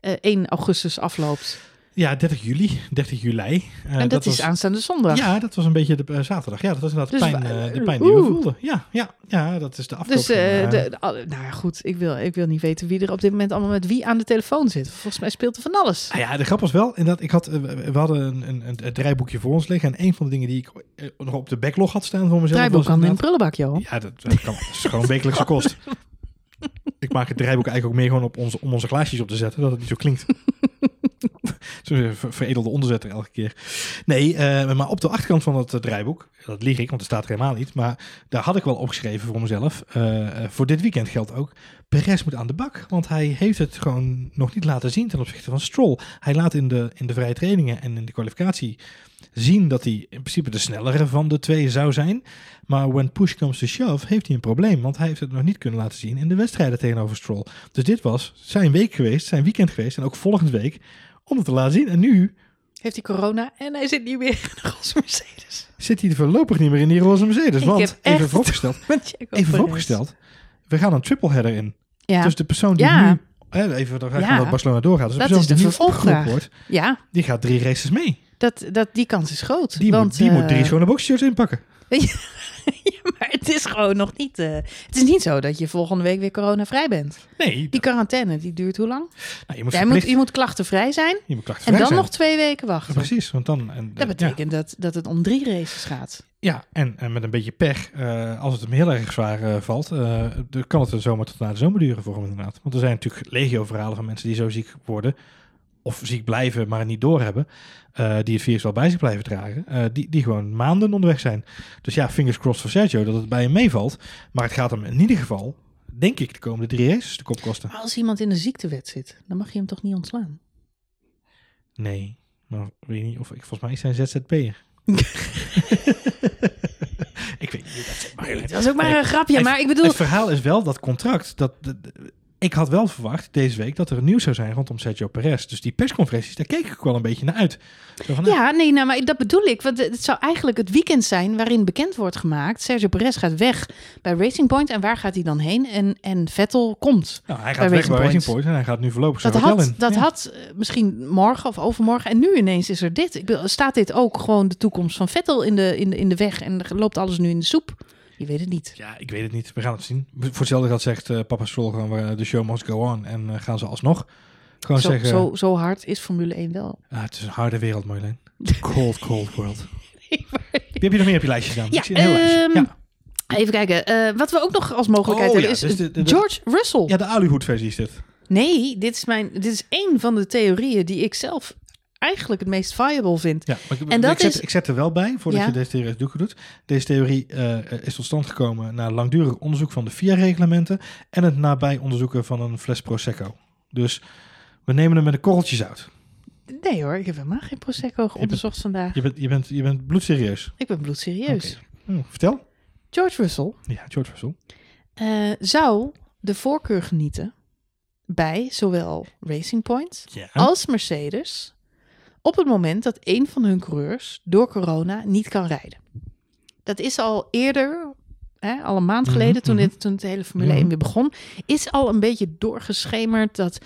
1 augustus afloopt? Ja, 30 juli, 30 juli. Eh, en dat, is was, aanstaande zondag. Ja, dat was een beetje de eh, zaterdag. Ja, dat was inderdaad de Dus pijn, eh, de pijn die we voelden. Ja, ja, ja, dat is de afloop. Dus, de, de- nou ja, goed, ik wil, ik wil niet weten wie er op dit moment allemaal met wie aan de telefoon zit. Volgens mij speelt er van alles. Ah ja, de grap was wel, inderdaad, ik had, we hadden een, een, een, een draaiboekje voor ons liggen. En een van de dingen die ik nog op de backlog had staan voor mezelf Draaiboek was kan in een prullenbak, joh. Ja, dat, dat kan. Dat is gewoon wekelijkse kost. Ik maak het draaiboek eigenlijk ook meer gewoon op onze, om onze glaasjes op te zetten, dat het niet zo klinkt. Veredelde onderzetter elke keer. Nee, eh, maar op de achterkant van het eh, draaiboek, dat lieg ik, want er staat er helemaal niet. Maar daar had ik wel opgeschreven voor mezelf. eh, voor dit weekend geldt ook, Perez moet aan de bak. Want hij heeft het gewoon nog niet laten zien ten opzichte van Stroll. Hij laat in de, in de vrije trainingen en in de kwalificatie zien dat hij in principe de snellere van de twee zou zijn. Maar when push comes to shove, heeft hij een probleem. Want hij heeft het nog niet kunnen laten zien in de wedstrijden tegenover Stroll. Dus dit was zijn week geweest, zijn weekend geweest. En ook volgende week om het te laten zien. En nu Heeft hij corona en hij zit niet meer in de roze Mercedes. zit hij er voorlopig niet meer in die roze Mercedes. Ik want, heb even vooropgesteld, even vooropgesteld, we gaan een triple header in. Ja, Dus de persoon die Ja. nu, hè, even Ja. dat Barcelona doorgaat. Dus de Dat is de vervolgvraag. opgeroepen wordt, ja die gaat drie races mee. dat, dat, die kans is groot. Die, want, moet, die moet drie eh, schone boxshirts inpakken. ja, maar het is gewoon nog niet... eh, het is niet zo dat je volgende week weer coronavrij bent. Nee, Die quarantaine, die duurt hoe lang? nou, je moet Jij moet, verplicht, je moet klachtenvrij zijn je moet klachten en dan zijn. nog twee weken wachten. Precies, want dan... En, Dat ja. betekent dat, dat het om drie races gaat. Ja, en, en met een beetje pech, eh, als het hem heel erg zwaar eh, valt, dan kan het er zomaar tot na de zomer duren voor hem inderdaad. Want er zijn natuurlijk legio verhalen van mensen die zo ziek worden, of ziek blijven, maar het niet doorhebben, eh die het virus wel bij zich blijven dragen, eh, die, die gewoon maanden onderweg zijn. Dus ja, fingers crossed voor Sergio dat het bij hem meevalt. Maar het gaat hem in ieder geval, denk ik, de komende drie races de kop kosten. Maar als iemand in de ziektewet zit, dan mag je hem toch niet ontslaan? Nee, maar weet je niet of ik volgens mij is hij een ZZP'er. ik weet niet dat maar Nee, het was ook maar een grapje. maar ik bedoel, Het verhaal is wel dat contract. Dat, dat- dat- ik had wel verwacht deze week dat er een nieuws zou zijn rondom Sergio Perez. Dus die persconferenties, daar keek ik wel een beetje naar uit. Zo van, nou, Ja, nee, nou, maar dat bedoel ik. Want het zou eigenlijk het weekend zijn waarin bekend wordt gemaakt. Sergio Perez gaat weg bij Racing Point. En waar gaat hij dan heen? En, en Vettel komt. nou, hij bij gaat weg Racing bij Racing Point. En hij gaat nu voorlopig Dat had, in. dat Ja. had eh, misschien morgen of overmorgen. En nu ineens is er dit. Ik bedoel, staat dit ook gewoon de toekomst van Vettel in de, in de, in de weg? En loopt alles nu in de soep? Je weet het niet. Ja, ik weet het niet. We gaan het zien. Voor hetzelfde geld zegt eh, papa Stroll gewoon eh, de show must go on. En eh, gaan ze alsnog gewoon Zo, zeggen... zo, zo hard is Formule 1 wel. ah, het is een harde wereld, Marjolein. Cold, cold world. Wie heb je nog meer op je lijstje staan? Ja, Ik zie een heel lijstje. ehm, ja. Even kijken. wat we ook nog als mogelijkheid Oh, hebben ja, is dus de- George Russell. ja, de aluhoedversie is dit. Nee, dit is, mijn, dit is één van de theorieën die ik zelf eigenlijk het meest viable vind. Ja, maar ik, En dat ik, zet, is- ik zet er wel bij, voordat Ja. je deze theorie doet, doet. Deze theorie eh, is tot stand gekomen na langdurig onderzoek van de FIA-reglementen en het nabij onderzoeken van een fles Prosecco. Dus we nemen hem met een korreltje zout. Nee hoor, ik heb helemaal geen Prosecco onderzocht vandaag. Je bent, je bent, je bent bloedserieus. Ik ben bloedserieus. Oké. Hm, vertel. George Russell Ja, George Russell. eh, zou de voorkeur genieten bij zowel Racing Point Ja. als Mercedes op het moment dat een van hun coureurs door corona niet kan rijden. Dat is al eerder, hè, al een maand Mhm, geleden, toen, mhm. dit, toen het hele Formule Mhm. 1 weer begon, is al een beetje doorgeschemerd dat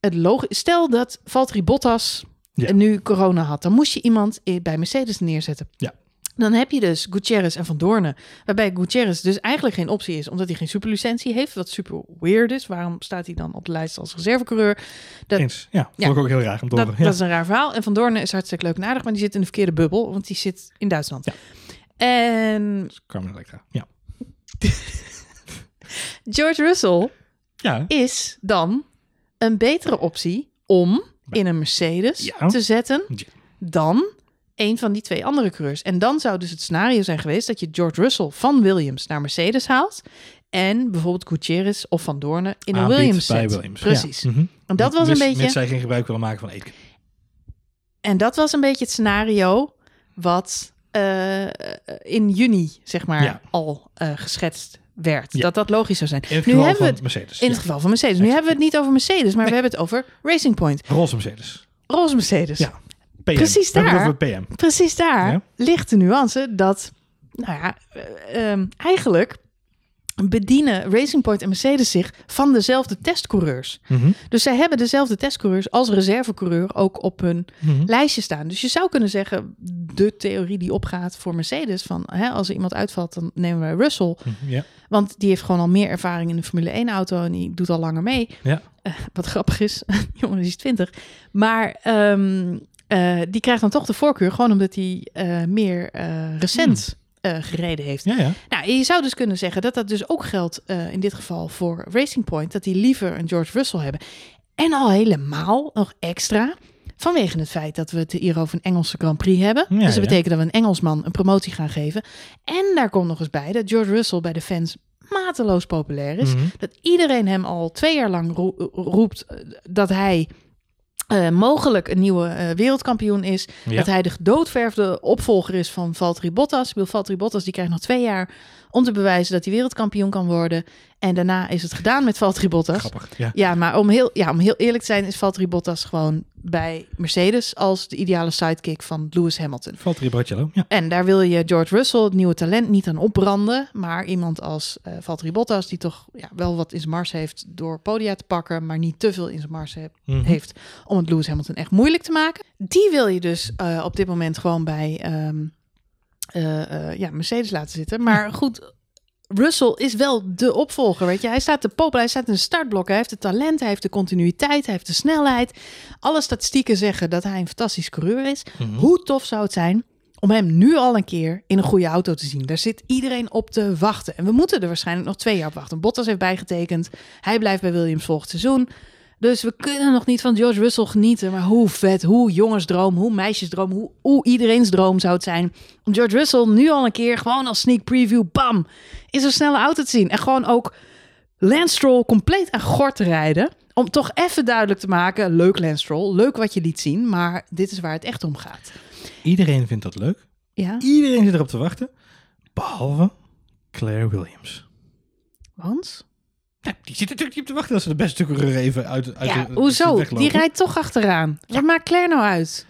het logisch... Stel dat Valtteri Bottas Ja. nu corona had, dan moest je iemand i- bij Mercedes neerzetten. Ja. Dan heb je dus Gutierrez en Van Doornen, waarbij Gutierrez dus eigenlijk geen optie is, omdat hij geen superlicentie heeft, wat super weird is. Waarom staat hij dan op de lijst als reservecoureur? dat- Eens. Ja, vond Ja. ik ook heel raar om te Dat, horen. Ja. dat is een raar verhaal. En Van Doornen is hartstikke leuk en aardig, maar die zit in de verkeerde bubbel, want die zit in Duitsland. Ja. En Carmen Electra. Ja. George Russell Ja. is dan een betere optie om in een Mercedes te zetten dan een van die twee andere coureurs. En dan zou dus het scenario zijn geweest dat je George Russell van Williams naar Mercedes haalt en bijvoorbeeld Gutierrez of Van Doornen in een Williams. Williams. Precies. Ja. Mhm. En dat was een beetje Mits zij geen gebruik willen maken van eten. En dat was een beetje het scenario wat eh, in juni, zeg maar, Ja. al eh, geschetst werd. Ja. Dat dat logisch zou zijn. In het nu geval hebben we van het Mercedes. in het geval van Mercedes. Nu Exact. hebben we het niet over Mercedes, maar we hebben het over Racing Point. Roze Mercedes. Roze Mercedes. Ja. PM. Precies daar. PM. Precies daar Ja. ligt de nuance dat, nou ja, eh, ehm, eigenlijk bedienen Racing Point en Mercedes zich van dezelfde testcoureurs. Mhm. Dus zij hebben dezelfde testcoureurs als reservecoureur ook op hun Mhm. lijstje staan. Dus je zou kunnen zeggen, de theorie die opgaat voor Mercedes, van hè, als er iemand uitvalt, dan nemen we Russell. Ja. Want die heeft gewoon al meer ervaring in de Formule 1 auto en die doet al langer mee. Ja. Eh, wat grappig is, jongen, die is 20. Maar ehm, eh, die krijgt dan toch de voorkeur, gewoon omdat hij eh, meer eh, recent eh, gereden heeft. Ja, ja. Nou, je zou dus kunnen zeggen dat dat dus ook geldt in dit geval voor Racing Point. Dat die liever een George Russell hebben. En al helemaal nog extra. Vanwege het feit dat we het hier over een Engelse Grand Prix hebben. Ja, dus dat betekent dat we een Engelsman een promotie gaan geven. En daar komt nog eens bij dat George Russell bij de fans mateloos populair is. Mhm. Dat iedereen hem al twee jaar lang ro- roept dat hij eh, mogelijk een nieuwe eh, wereldkampioen is. Ja. Dat hij de gedoodverfde opvolger is van Valtteri Bottas. Ik bedoel, Valtteri Bottas die krijgt nog twee jaar om te bewijzen dat hij wereldkampioen kan worden. En daarna is het gedaan met Valtteri Bottas. Grappig. Ja. Ja, maar om heel, ja, om heel eerlijk te zijn is Valtteri Bottas gewoon bij Mercedes als de ideale sidekick van Lewis Hamilton. Valtteri Barrichello. Ja. En daar wil je George Russell, het nieuwe talent, niet aan opbranden. Maar iemand als eh Valtteri Bottas, die toch ja, wel wat in zijn mars heeft door podia te pakken, maar niet te veel in zijn mars he- Mhm. heeft om het Lewis Hamilton echt moeilijk te maken. Die wil je dus eh, op dit moment gewoon bij ehm, eh, eh, ja, Mercedes laten zitten. Maar goed, Russell is wel de opvolger, weet je. Hij staat te popelen, hij staat in de startblok. Hij heeft het talent, hij heeft de continuïteit, hij heeft de snelheid. Alle statistieken zeggen dat hij een fantastisch coureur is. Mhm. Hoe tof zou het zijn om hem nu al een keer in een goede auto te zien? Daar zit iedereen op te wachten. En we moeten er waarschijnlijk nog twee jaar op wachten. Bottas heeft bijgetekend. Hij blijft bij Williams volgend seizoen. Dus we kunnen nog niet van George Russell genieten. Maar hoe vet, hoe jongensdroom, hoe meisjesdroom, hoe, hoe iedereen's droom zou het zijn. Om George Russell nu al een keer gewoon als sneak preview, bam, in zo'n snelle auto te zien. En gewoon ook Lance Stroll compleet aan gort te rijden. Om toch even duidelijk te maken, leuk Lance Stroll, leuk wat je liet zien. Maar dit is waar het echt om gaat. Iedereen vindt dat leuk. Ja, Iedereen zit erop te wachten. Behalve Claire Williams. want? Ja, die zit natuurlijk niet op te wachten dat ze de beste coureur even uit, uit Ja, de, hoezo? Die rijdt toch achteraan. Wat maakt Claire nou uit?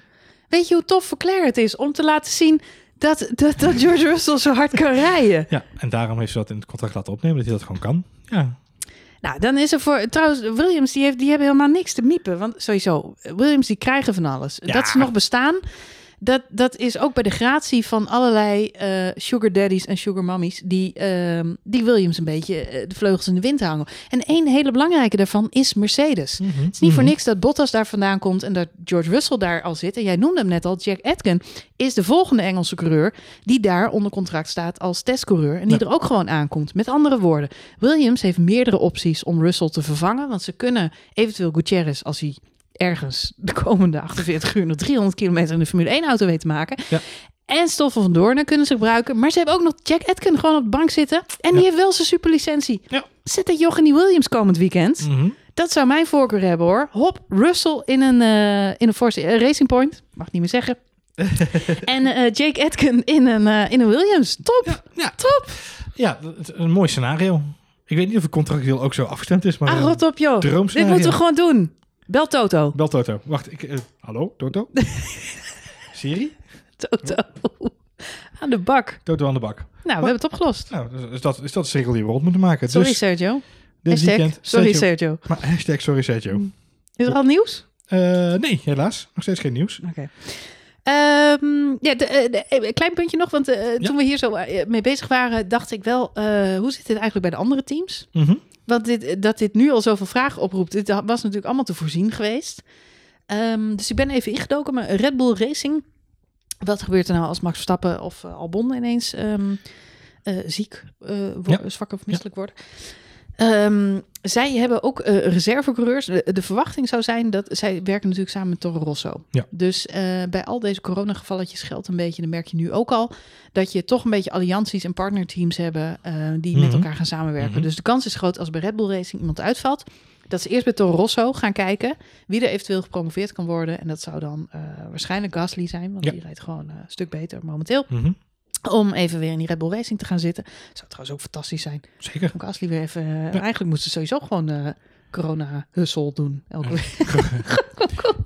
Weet je hoe tof voor Claire het is om te laten zien dat, dat, dat George Russell zo hard kan rijden? Ja, en daarom heeft ze dat in het contract laten opnemen, dat hij dat gewoon kan. Ja, Nou, dan is er voor... Trouwens, Williams, die, heeft, die hebben helemaal niks te miepen. Want sowieso, Williams, die krijgen van alles. Ja. Dat ze nog bestaan, dat, dat is ook bij de gratie van allerlei eh, sugar daddies en sugar mummies... die, ehm, die Williams een beetje eh, de vleugels in de wind hangen. En één hele belangrijke daarvan is Mercedes. Mhm. Het is niet voor niks dat Bottas daar vandaan komt en dat George Russell daar al zit. En jij noemde hem net al, Jack Atkin is de volgende Engelse coureur die daar onder contract staat als testcoureur en die Ja. er ook gewoon aankomt. Met andere woorden, Williams heeft meerdere opties om Russell te vervangen, want ze kunnen eventueel Gutierrez als hij ergens de komende 48 uur nog 300 kilometer in de Formule 1 auto weet te maken. Ja. En Stoffel van Doornen kunnen ze gebruiken. Maar ze hebben ook nog Jack Atkin gewoon op de bank zitten. En die Ja. heeft wel zijn superlicentie. Ja. Zet dat die Williams komend weekend. Mhm. Dat zou mijn voorkeur hebben hoor. Hop, Russell in een, eh, in een Force eh, Racing Point. Mag niet meer zeggen. en eh, Jake Atkin in een, in een Williams. Top. Ja. Top. ja, een mooi scenario. Ik weet niet of het contractueel ook zo afgestemd is, maar... Ah, rot op joh. Dit moeten we gewoon doen. Bel Toto. Bel Toto. Wacht, ik... eh, hallo, Toto? Siri? Toto. Aan de bak. Toto aan de bak. Nou, we hebben het opgelost. Nou, dus is dat, is dat de cirkel die we rond moeten maken. Sorry dus Sergio. dit Hashtag, weekend... sorry Sergio-. Maar hashtag sorry Sergio. Is er al nieuws? Eh, nee, helaas. Nog steeds geen nieuws. Oké. Ehm, ja, de, eh, de- een klein puntje nog, want Ja. toen we hier zo mee bezig waren, dacht ik wel, hoe zit dit eigenlijk bij de andere teams? Mhm. Want dit, dat dit nu al zoveel vragen oproept, dit was natuurlijk allemaal te voorzien geweest. Ehm, dus ik ben even ingedoken, maar Red Bull Racing, wat gebeurt er nou als Max Verstappen of eh, Albon ineens ehm, eh, ziek, Ja. zwak of misselijk worden? Ehm, zij hebben ook eh reservecoureurs. De, de verwachting zou zijn dat zij werken natuurlijk samen met Toro Rosso. Ja. Dus eh, bij al deze coronagevalletjes geldt een beetje, dat merk je nu ook al, dat je toch een beetje allianties en partnerteams hebben eh, die met Mhm. elkaar gaan samenwerken. Mhm. Dus de kans is groot als bij Red Bull Racing iemand uitvalt, dat ze eerst bij Toro Rosso gaan kijken wie er eventueel gepromoveerd kan worden. En dat zou dan waarschijnlijk Gasly zijn, want Ja. die rijdt gewoon een stuk beter momenteel. Mhm. Om even weer in die Red Bull Racing te gaan zitten. Zou trouwens ook fantastisch zijn. Zeker. Om Gasly weer even... eh, Eigenlijk moesten ze sowieso gewoon eh corona-hussel doen. Elke Ja. week.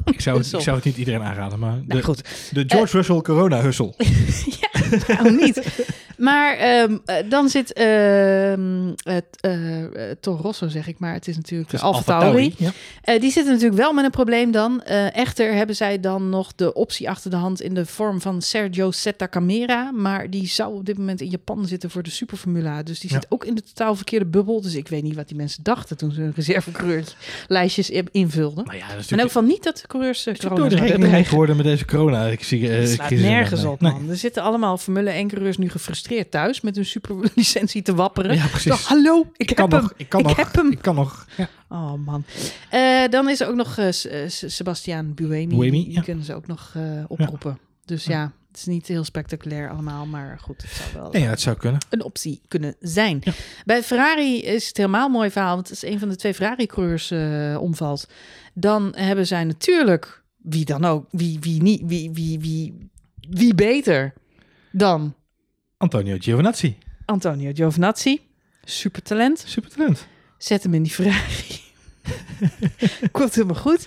Ik zou, het, ik zou het niet iedereen aanraden, maar Nou de, goed, de George Russell corona hussel. waarom niet? Maar ehm, eh, dan zit ehm, het eh, eh, Toro Rosso, zeg ik maar. Het is natuurlijk Het is Alfa Alfa Tauri. Ja. Eh, die zitten natuurlijk wel met een probleem dan. Eh, echter hebben zij dan nog de optie achter de hand in de vorm van Sergio Setta Camera. Maar die zou op dit moment in Japan zitten voor de Superformula. Dus die Ja. zit ook in de totaal verkeerde bubbel. Dus ik weet niet wat die mensen dachten toen ze hun reservecreurlijstjes in- invulden. Nou ja, dat is Maar in elk natuurlijk geval niet dat de coureurs uh, is natuurlijk door de geworden met deze corona. Ik zie, Het slaat nergens op, Nee. man. Er zitten allemaal Formule 1-coureurs nu gefrustreerd thuis met hun superlicentie te wapperen. Ja, precies. Hallo, ik, Ik heb kan hem. nog. Ik kan Ik nog. heb hem. Ik kan nog. Ja. Oh man. Eh, dan is er ook nog eh, S- eh, S- Sebastian Buemi. Buemi, die ja. kunnen ze ook nog eh, oproepen. Dus Ja. het is niet heel spectaculair allemaal, maar goed, het zou wel ja, het zou kunnen. een optie kunnen zijn. Bij Ferrari is het helemaal een mooi verhaal, want het is een van de twee Ferrari-coureurs eh, omvalt. Dan hebben zij natuurlijk, wie dan ook, wie, wie niet, wie, wie, wie, wie beter dan Antonio Giovinazzi. Antonio Giovinazzi. Supertalent. Super talent. Zet hem in die Ferrari. Komt helemaal goed.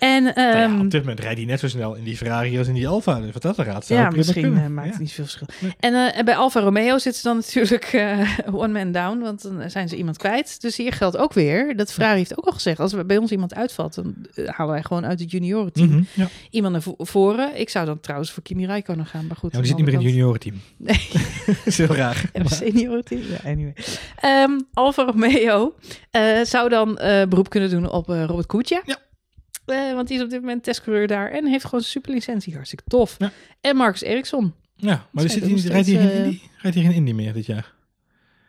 En Nou ja, ehm, op dit moment rijdt hij net zo snel in die Ferrari als in die Alfa. Dus wat dat er gaat, ja, misschien eh, maakt Ja. het niet veel verschil. Nee. En, eh, en bij Alfa Romeo zitten ze dan natuurlijk eh, one man down, want dan zijn ze iemand kwijt. Dus hier geldt ook weer, dat Ferrari heeft ook al gezegd, als bij ons iemand uitvalt, dan halen wij gewoon uit het juniorenteam ja. iemand naar vo- voren. Ik zou dan trouwens voor Kimi Räikkönen gaan, maar goed. Ja, maar die zit niet meer in het juniorenteam. Nee. dat is heel raar. En een seniorenteam. Ja, anyway. Ehm, Alfa Romeo zou dan beroep kunnen doen op Robert Kubica. Ja. Eh, want die is op dit moment testcoureur daar en heeft gewoon superlicentie. Hartstikke tof. Ja. En Marcus Eriksson. Ja, maar zit rijdt, hij geen eh, Indy, rijdt hij geen Indy meer dit jaar?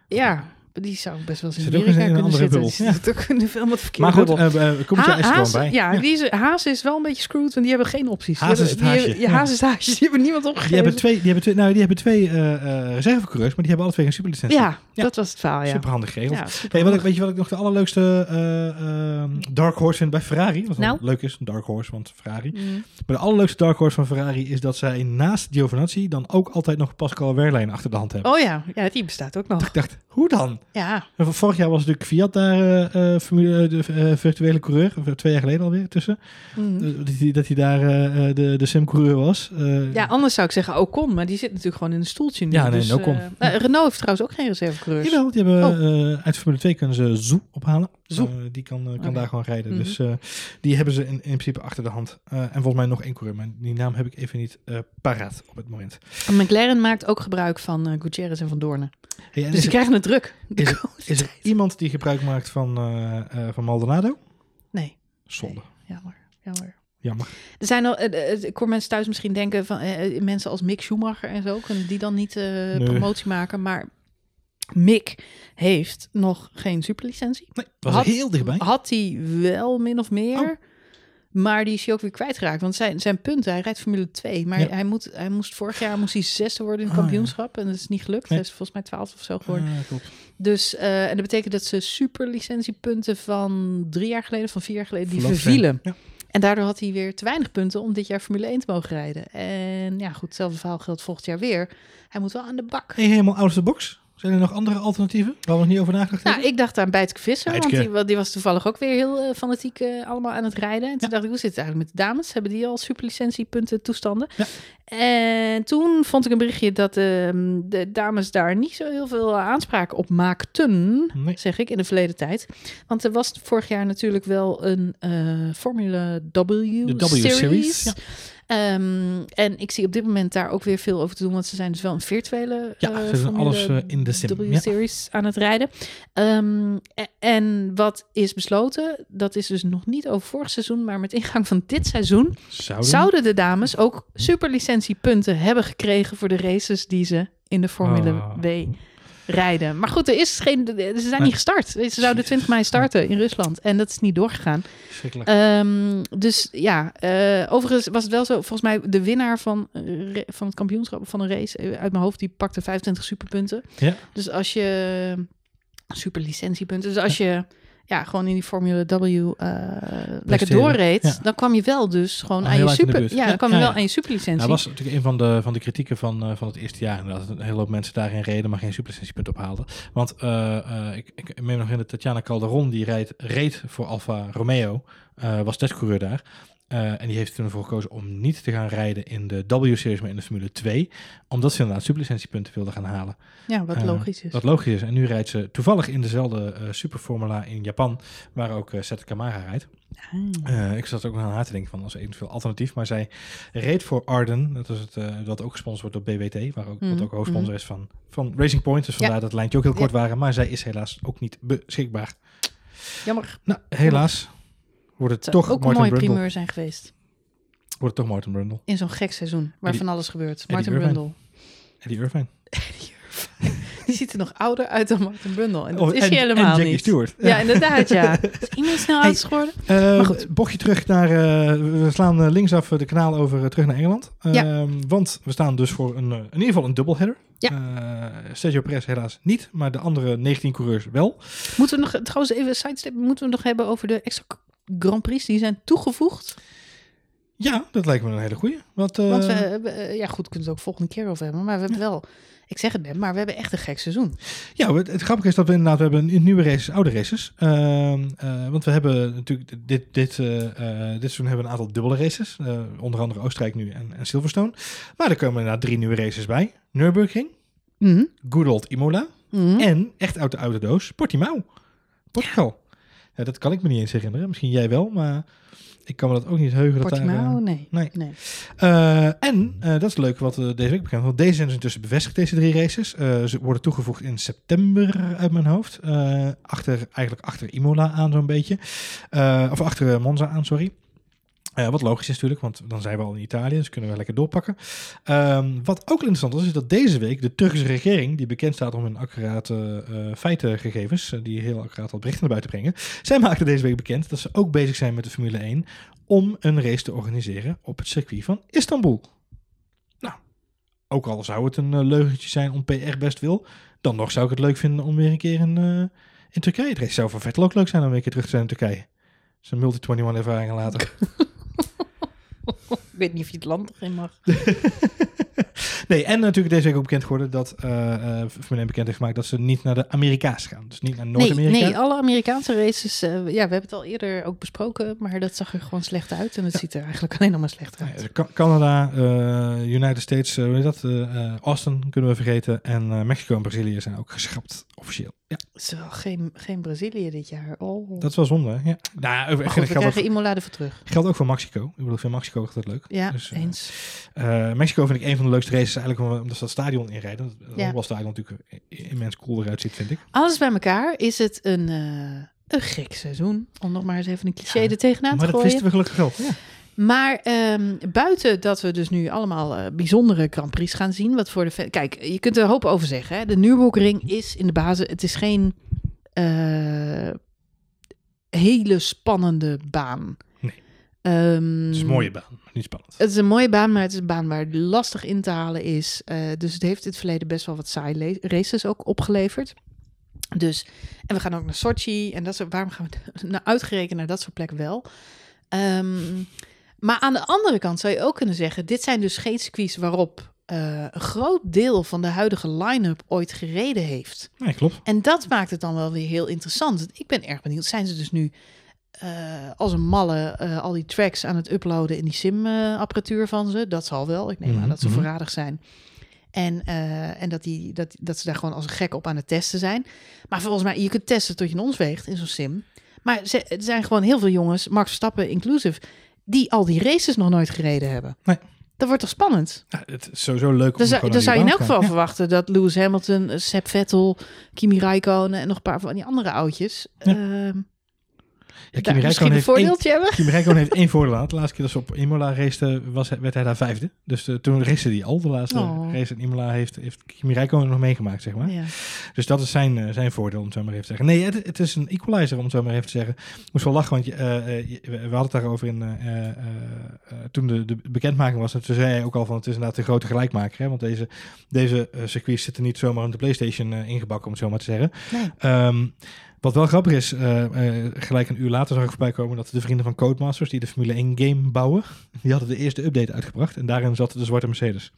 Ja, die zou best wel eens in Amerika in een kunnen andere zitten. bubbel. Die zit ook in de film met verkeerde Maar goed, uh, is er Haas- bij. Ja, Die is, Haas is wel een beetje screwed, want die hebben geen opties. Haas is het haasje. ja. Haas is het haasje. Die hebben niemand opgegeven. Die hebben twee, die hebben twee, nou, die hebben twee eh eh reservecoureurs, maar die hebben alle twee geen superlicentie. ja, Ja. dat was het verhaal, ja. Super handig geregeld. Ja, super Hey, wat ik, weet je wat ik nog de allerleukste eh, eh, dark horse vind bij Ferrari? Wat wel Nou? leuk is, een dark horse, want Ferrari. Mm. Maar de allerleukste dark horse van Ferrari is dat zij naast Giovinazzi dan ook altijd nog Pascal Wehrlein achter de hand hebben. Oh ja, ja, die bestaat ook nog. Ik dacht, hoe dan? Ja, En Vorig jaar was natuurlijk Fiat daar eh, eh, formule, de eh, virtuele coureur, twee jaar geleden alweer tussen. mm. Eh, dat, hij, dat hij daar eh, eh, de, de sim-coureur was. Eh, Ja, anders zou ik zeggen Ocon, maar die zit natuurlijk gewoon in een stoeltje nu. Ja, nee, dus, Ocon. eh, eh, Renault heeft trouwens ook geen reservecoureurs. Jawel, die hebben eh, uit Formule 2 kunnen ze Zoe ophalen. Zoe. Eh, die kan, eh, kan daar gewoon rijden. Mhm. Dus eh, die hebben ze in, in principe achter de hand. Eh, en volgens mij nog één coureur, maar die naam heb ik even niet eh, paraat op het moment. En McLaren maakt ook gebruik van eh Gutierrez en van Doornen. Hey, en Dus er, krijgen het druk. is, er, is er iemand die gebruik maakt van, eh, eh, van Maldonado? Nee, Zonde. jammer, jammer. Jammer. Er zijn al, eh, ik hoor mensen thuis misschien denken van mensen als Mick Schumacher en zo, kunnen die dan niet promotie maken? Maar Mick heeft nog geen superlicentie. Nee, was Had- heel dichtbij. Had hij wel min of meer. Oh. Maar die is hij ook weer kwijtgeraakt. Want zijn, zijn punten, hij rijdt Formule 2. Maar Ja. hij, moet, hij moest vorig jaar moest hij zesde worden in het Oh, ja. kampioenschap. En dat is niet gelukt. Nee. Hij is volgens mij twaalfde of zo geworden. Ah, klopt. Dus, eh, en dat betekent dat ze superlicentiepunten van drie jaar geleden, van vier jaar geleden, die vervielen. Ja. En daardoor had hij weer te weinig punten om dit jaar Formule 1 te mogen rijden. En ja, goed, hetzelfde verhaal geldt volgend jaar weer. Hij moet wel aan de bak. Helemaal out of the box. Zijn er nog andere alternatieven waar we nog niet over nagedacht Nou, hebben? ik dacht aan Bijtke Visser, want die, die was toevallig ook weer heel eh, fanatiek eh, allemaal aan het rijden. En toen Ja. dacht ik, hoe zit het eigenlijk met de dames? Hebben die al superlicentiepunten toestanden? Ja. En toen vond ik een berichtje dat ehm, de dames daar niet zo heel veel aanspraak op maakten, Nee. zeg ik, in de verleden tijd. Want er was vorig jaar natuurlijk wel een eh Formula W, De W-series. Ehm, en ik zie op dit moment daar ook weer veel over te doen, want ze zijn dus wel een virtuele Ja, eh, ze Formule alles, eh, in de sim, ja. W-series aan het rijden. Ehm, e- en wat is besloten, dat is dus nog niet over vorig seizoen, maar met ingang van dit seizoen Zouden? zouden de dames ook superlicentiepunten hebben gekregen voor de races die ze in de Formule Oh. W rijden. Maar goed, er is geen, ze zijn Nee. niet gestart. Ze zouden 20 mei starten in Rusland en dat is niet doorgegaan. Ehm, dus ja, eh, overigens was het wel zo, volgens mij de winnaar van, eh, van het kampioenschap van een race, eh, uit mijn hoofd, die pakte 25 superpunten. Ja. Dus als je, superlicentiepunten, dus als je ja, gewoon in die Formule W eh, lekker doorreed, Ja. dan kwam je wel dus gewoon aan je super, ja, dan kwam je wel aan je superlicentie. Dat was natuurlijk een van de, van de kritieken van, eh, van het eerste jaar. Inderdaad, dat een hele hoop mensen daarin reden, maar geen superlicentiepunt ophaalden. Want eh, ik, ik, meen nog in de Tatjana Calderon, die rijdt, reed voor Alfa Romeo, was testcoureur daar. Eh, en die heeft toen ervoor gekozen om niet te gaan rijden in de W-series, maar in de Formule 2. Omdat ze inderdaad superlicentiepunten wilde gaan halen. Ja, wat Eh, logisch is. Wat logisch is. En nu rijdt ze toevallig in dezelfde eh superformula in Japan, waar ook uh, Sette Kamara rijdt. Ah. Uh, ik zat ook nog aan haar te denken van als eventueel alternatief. Maar zij reed voor Arden. Dat is het uh, wat ook gesponsord wordt door BWT. Waar ook, mm. Wat ook hoofdsponsor mm -hmm. is van, van Racing Point. Dus vandaar ja. dat lijntje ook heel kort ja. waren. Maar zij is helaas ook niet beschikbaar. Jammer. Nou, helaas wordt het, het toch ook Martin een mooie Brundle. primeur zijn geweest. Wordt het toch Martin Brundle. In zo'n gek seizoen waar Eddie, van alles gebeurt. Eddie Martin Irvine. Brundle. Eddie Irvine. Die ziet er nog ouder uit dan Martin Brundle. En dat Oh, is en- hij helemaal en Jackie niet. Stewart. Ja, inderdaad, ja. Is iemand snel oud geworden? Eh, Maar goed. Bochtje terug naar. eh, we slaan eh, linksaf de kanaal over terug naar Engeland. Ja. Ehm, want we staan dus voor een, in ieder geval een dubbelheader. Ja. Sergio Perez helaas niet, maar de andere 19 coureurs wel. Moeten we nog, trouwens even sidestep, moeten we nog hebben over de extra Grand Prix die zijn toegevoegd? Ja, dat lijkt me een hele goeie. Want, eh, Want we, hebben, eh, ja goed, kunnen we het ook volgende keer over hebben. Maar we hebben wel, ik zeg het net, maar we hebben echt een gek seizoen. Ja, het, het grappige is dat we inderdaad we hebben nu- nieuwe races, oude races. Ehm, eh, want we hebben natuurlijk dit, dit, dit seizoen hebben we een aantal dubbele races. onder andere Oostenrijk nu en, en Silverstone. Maar er komen inderdaad drie nieuwe races bij. Nürburgring, Mhm. Good Old Imola Mhm. en echt uit de oude doos Portimao. Portugal. Ja, dat kan ik me niet eens herinneren. Misschien jij wel, maar ik kan me dat ook niet heugen. Dat daar, eh, nee. nee. nee. Eh, en eh, dat is leuk wat eh, deze week bekend wordt. Deze zijn dus intussen bevestigd, deze drie races. Ze worden toegevoegd in september uit mijn hoofd. Achter, eigenlijk achter Imola aan zo'n beetje. Of achter Monza aan, sorry. Eh, wat logisch is natuurlijk, want dan zijn we al in Italië, dus kunnen we lekker doorpakken. Ehm, wat ook interessant is, is dat deze week de Turkse regering, die bekend staat om hun accurate eh, feitengegevens, eh, die heel accuraat al berichten naar buiten brengen, zij maakten deze week bekend dat ze ook bezig zijn met de Formule 1 om een race te organiseren op het circuit van Istanbul. Nou, ook al zou het een leugentje zijn om PR best wil, dan nog zou ik het leuk vinden om weer een keer in, in Turkije te racen. Zou voor Vettel ook leuk zijn om weer een keer terug te zijn in Turkije. Zijn multi-21 ervaringen later. Ik weet niet of je het land erin mag. nee, en natuurlijk deze week ook bekend geworden dat Formule 1 bekend heeft gemaakt dat ze niet naar de Amerika's gaan. Dus niet naar Noord-Amerika. nee, alle Amerikaanse races, eh, ja, we hebben het al eerder ook besproken, maar dat zag er gewoon slecht uit. En het ziet er eigenlijk alleen nog maar slecht uit. Canada, United States, hoe heet dat? Austin kunnen we vergeten. En Mexico en Brazilië zijn ook geschrapt, officieel. Ja, is wel geen, geen Brazilië dit jaar. Oh. dat is wel zonde. hè? Ja. Nou, Maar goed, we krijgen Imola ervoor terug. geldt ook voor Mexico. Ik bedoel, ik vind Mexico altijd leuk. Ja, Dus, eh, eens. Eh, Mexico vind ik een van de leukste races eigenlijk om- omdat ze dat stadion inrijden. Het Ja. honkbalstadion natuurlijk immens cool eruit ziet, vind ik. Alles bij elkaar is het een, eh, een gek seizoen. Om nog maar eens even een cliché Ja, er tegenaan te maar dat gooien. wisten we gelukkig wel. Ja. Maar ehm, buiten dat we dus nu allemaal eh, bijzondere Grand Prix gaan zien. Wat voor de Kijk, je kunt er een hoop over zeggen. Hè? De Nürburgring is in de basis... Het is geen eh, hele spannende baan. Nee. Ehm, Het is een mooie baan, maar niet spannend. Het is een mooie baan, maar het is een baan waar lastig in te halen is. Eh, dus het heeft in het verleden best wel wat saai le- races ook opgeleverd. Dus, en we gaan ook naar Sochi. En dat soort, waarom gaan we nou uitgerekend naar dat soort plekken wel? Ehm, maar aan de andere kant zou je ook kunnen zeggen: dit zijn dus geen circuits waarop eh, een groot deel van de huidige line-up ooit gereden heeft. Nee, klopt. En dat maakt het dan wel weer heel interessant. Ik ben erg benieuwd. Zijn ze dus nu eh, als een malle eh, al die tracks aan het uploaden in die sim-apparatuur van ze? Dat zal wel. Ik neem aan dat ze Mhm. voorradig zijn. En, en dat, die, dat, dat ze daar gewoon als een gek op aan het testen zijn. Maar volgens mij, je kunt testen tot je een ons weegt in zo'n sim. Maar ze, er zijn gewoon heel veel jongens, Max Verstappen inclusive, die al die races nog nooit gereden hebben. Nee. Dat wordt toch spannend? Ja, het is sowieso leuk om Dan zou, je in elk geval verwachten dat Lewis Hamilton, eh, Seb Vettel, Kimi Räikkönen en nog een paar van die andere oudjes. Ja. ehm, Ja, Kimi misschien Räikkönen een heeft één- voordeeltje hebben. Kimi Räikkönen heeft één voordeel aan. De laatste keer dat ze op Imola raceten, was, werd hij daar vijfde. Dus eh, toen race hij al. De laatste Oh. race in Imola heeft, heeft Kimi Räikkönen nog meegemaakt, zeg maar. Ja. Dus dat is zijn, eh, zijn voordeel, om het zo maar even te zeggen. Nee, het, het is een equalizer, om het zo maar even te zeggen. Ik moest wel lachen, want je, eh, je- we hadden het daarover in, eh, toen de, de bekendmaking was. En toen zei hij ook al van, het is inderdaad een grote gelijkmaker. Hè? Want deze, deze circuits zitten niet zomaar op de Playstation ingebakken, om het zo maar te zeggen. Nee. Ehm, Wat wel grappig is, eh, eh, gelijk een uur later zag ik voorbij komen dat de vrienden van Codemasters, die de Formule 1 game bouwen, die hadden de eerste update uitgebracht. En daarin zat de zwarte Mercedes.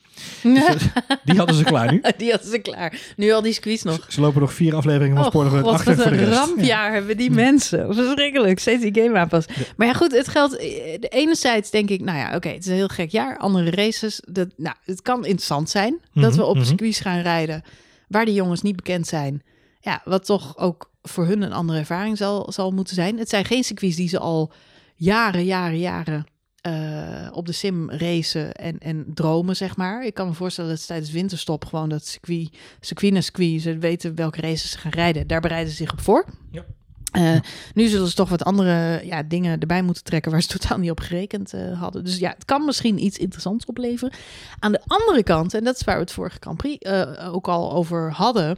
Dus, eh, die hadden ze klaar nu. Die hadden ze klaar. Nu al die squeeze nog. Ze lopen nog vier afleveringen van Oh, god, achter wat een rampjaar hebben die mensen. Verschrikkelijk. Steeds die game aanpas. Maar ja, goed, het geldt... de Enerzijds denk ik, nou ja, oké, het is een heel gek jaar. Andere races, dat, nou, het kan interessant zijn dat Mhm, we op mhm. circuits gaan rijden waar de jongens niet bekend zijn. Ja, wat toch ook voor hun een andere ervaring zal, zal moeten zijn. Het zijn geen circuits die ze al jaren, jaren, jaren eh, op de sim racen en, en dromen, zeg maar. Ik kan me voorstellen dat ze tijdens winterstop gewoon dat circuit, circuit na circuit, ze weten welke races ze gaan rijden. Daar bereiden ze zich op voor. Ja. Eh, Nu zullen ze toch wat andere ja, dingen erbij moeten trekken waar ze totaal niet op gerekend eh, hadden. Dus ja, het kan misschien iets interessants opleveren. Aan de andere kant, en dat is waar we het vorige Grand Prix ook al over hadden,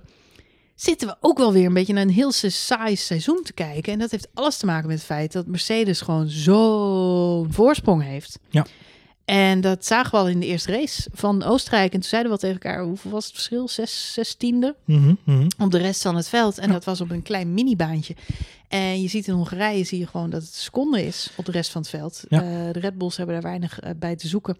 zitten we ook wel weer een beetje naar een heel saai seizoen te kijken. En dat heeft alles te maken met het feit dat Mercedes gewoon zo'n voorsprong heeft. Ja. En dat zagen we al in de eerste race van Oostenrijk. En toen zeiden we al tegen elkaar, hoeveel was het verschil? Zes, zestiende? Mhm, mhm. op de rest van het veld. En dat was op een klein minibaantje. En je ziet in Hongarije zie je gewoon dat het seconde is op de rest van het veld. Ja. Eh, de Red Bulls hebben daar weinig eh, bij te zoeken.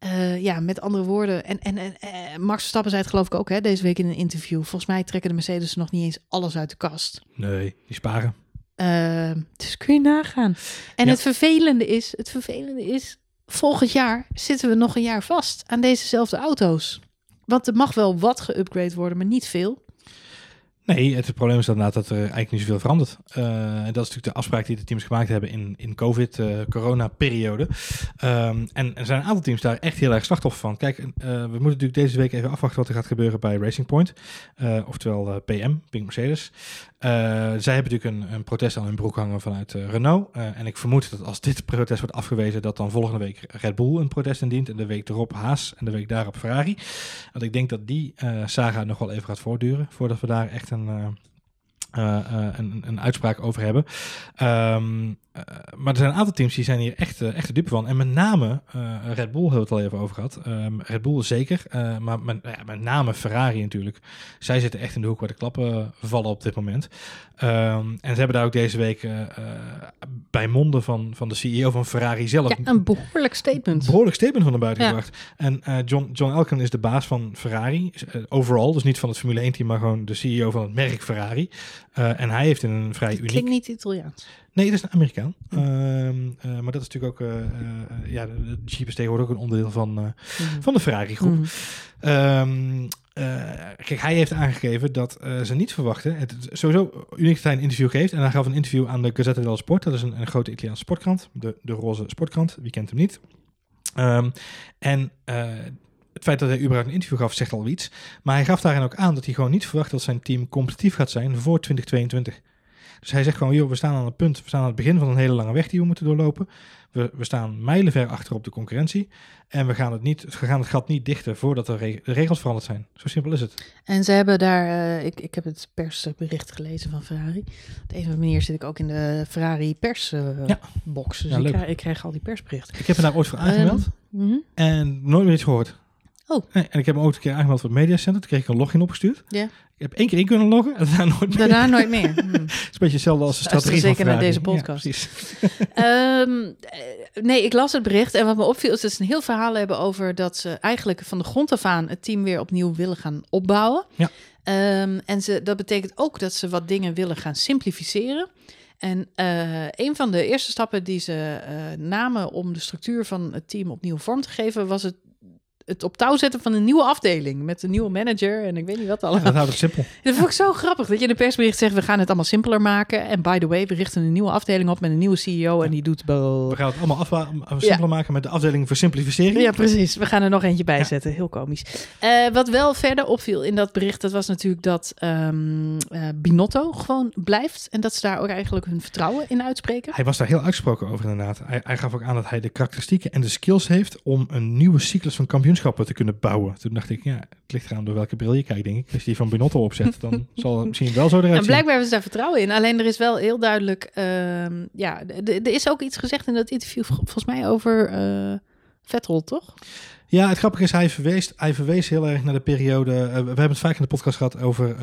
Eh, ja, met andere woorden. En, en, en eh, Max Verstappen zei het geloof ik ook hè, deze week in een interview. Volgens mij trekken de Mercedes nog niet eens alles uit de kast. Nee, die sparen. Eh, dus kun je nagaan. En Ja. het vervelende is, het vervelende is, volgend jaar zitten we nog een jaar vast aan dezezelfde auto's. Want er mag wel wat geüpgrade worden, maar niet veel. Nee, het probleem is inderdaad dat er eigenlijk niet zoveel verandert. Eh, en dat is natuurlijk de afspraak die de teams gemaakt hebben in, in COVID, eh, corona-periode. Ehm, en er zijn een aantal teams daar echt heel erg slachtoffer van. Kijk, eh, we moeten natuurlijk deze week even afwachten wat er gaat gebeuren bij Racing Point. Oftewel PM, Pink Mercedes. Eh, zij hebben natuurlijk een, een protest aan hun broek hangen vanuit eh, Renault. Eh, en ik vermoed dat als dit protest wordt afgewezen, dat dan volgende week Red Bull een protest indient. En de week erop Haas en de week daarop Ferrari. Want ik denk dat die saga nog wel even gaat voortduren voordat we daar echt een, een, een uitspraak over hebben. Eh, maar er zijn een aantal teams die zijn hier echt, eh, echt de dupe van. En met name eh, Red Bull hebben we het al even over gehad. Ehm, Red Bull zeker, eh, maar met, ja, met name Ferrari natuurlijk. Zij zitten echt in de hoek waar de klappen vallen op dit moment. Ehm, en ze hebben daar ook deze week eh, eh, bij monden van, van de CEO van Ferrari zelf Ja, een behoorlijk statement. behoorlijk statement van naar buiten Ja. gebracht. En eh, John, John Elkann is de baas van Ferrari, overall, dus niet van het Formule 1 team, maar gewoon de CEO van het merk Ferrari. En hij heeft in een vrij uniek... Klinkt niet Italiaans. Nee, dat is een Amerikaan. Uh, uh, maar dat is natuurlijk ook, uh, ja, de, Jeep is tegenwoordig ook een onderdeel van, mm. van de Ferrari groep. Mm. Um, kijk, hij heeft aangegeven dat ze niet verwachten. Het sowieso uniek dat hij een interview geeft. En hij gaf een interview aan de Gazzetta dello Sport. Dat is een, een grote Italiaanse sportkrant. De, de roze sportkrant. Wie kent hem niet? Um, en het feit dat hij überhaupt een interview gaf, zegt al iets. Maar hij gaf daarin ook aan dat hij gewoon niet verwacht dat zijn team competitief gaat zijn voor 2022. Dus hij zegt gewoon, joh, we staan aan het punt, we staan aan het begin van een hele lange weg die we moeten doorlopen. We, we staan mijlenver achter op de concurrentie. En we gaan het, niet, we gaan het gat niet dichten voordat de, reg de regels veranderd zijn. Zo simpel is het. En ze hebben daar, uh, ik, ik heb het persbericht gelezen van Ferrari. Op de een of andere manier zit ik ook in de Ferrari persbox. Uh, ja. dus ja, ik, krijg, ik, krijg, al die persberichten. Ik heb me daar ooit voor aangemeld. Um, mm -hmm. En nooit meer iets gehoord. Oh. Nee, en ik heb me ook een keer aangemeld voor het mediacenter. Toen kreeg ik een login opgestuurd. Ja. Ik heb één keer in kunnen loggen en daarna nooit meer. Daarna nooit meer. Hmm. Het is een beetje hetzelfde als de strategie zeker naar deze podcast. Ja, um, nee, ik las het bericht en wat me opviel is dat ze een heel verhaal hebben over dat ze eigenlijk van de grond af aan het team weer opnieuw willen gaan opbouwen. Ja. Um, en ze, dat betekent ook dat ze wat dingen willen gaan simplificeren. En uh, een van de eerste stappen die ze uh, namen om de structuur van het team opnieuw vorm te geven, was het het op touw zetten van een nieuwe afdeling met een nieuwe manager en ik weet niet wat allemaal. Ja, dat houdt het simpel. Dat vond ik zo grappig dat je in de persbericht zegt we gaan het allemaal simpeler maken en by the way we richten een nieuwe afdeling op met een nieuwe CEO ja. en die doet. We gaan het allemaal afwa- simpeler ja. maken met de afdeling voor simplificering. Ja, precies. We gaan er nog eentje bij zetten. Heel komisch. Uh, wat wel verder opviel in dat bericht, dat was natuurlijk dat um, uh, Binotto gewoon blijft en dat ze daar ook eigenlijk hun vertrouwen in uitspreken. Hij was daar heel uitgesproken over inderdaad. Hij, hij gaf ook aan dat hij de karakteristieken en de skills heeft om een nieuwe cyclus van te kunnen bouwen. Toen dacht ik, ja, het ligt eraan door welke bril je kijkt, denk ik. Als je die van Binotto opzet, dan zal het misschien wel zo eruit En blijkbaar hebben ze daar vertrouwen in. Alleen er is wel heel duidelijk, uh, ja, er is ook iets gezegd in dat interview, volgens mij over uh, Vettel, toch? Ja, het grappige is, hij verwees, hij verwees heel erg naar de periode... eh, we hebben het vaak in de podcast gehad over eh,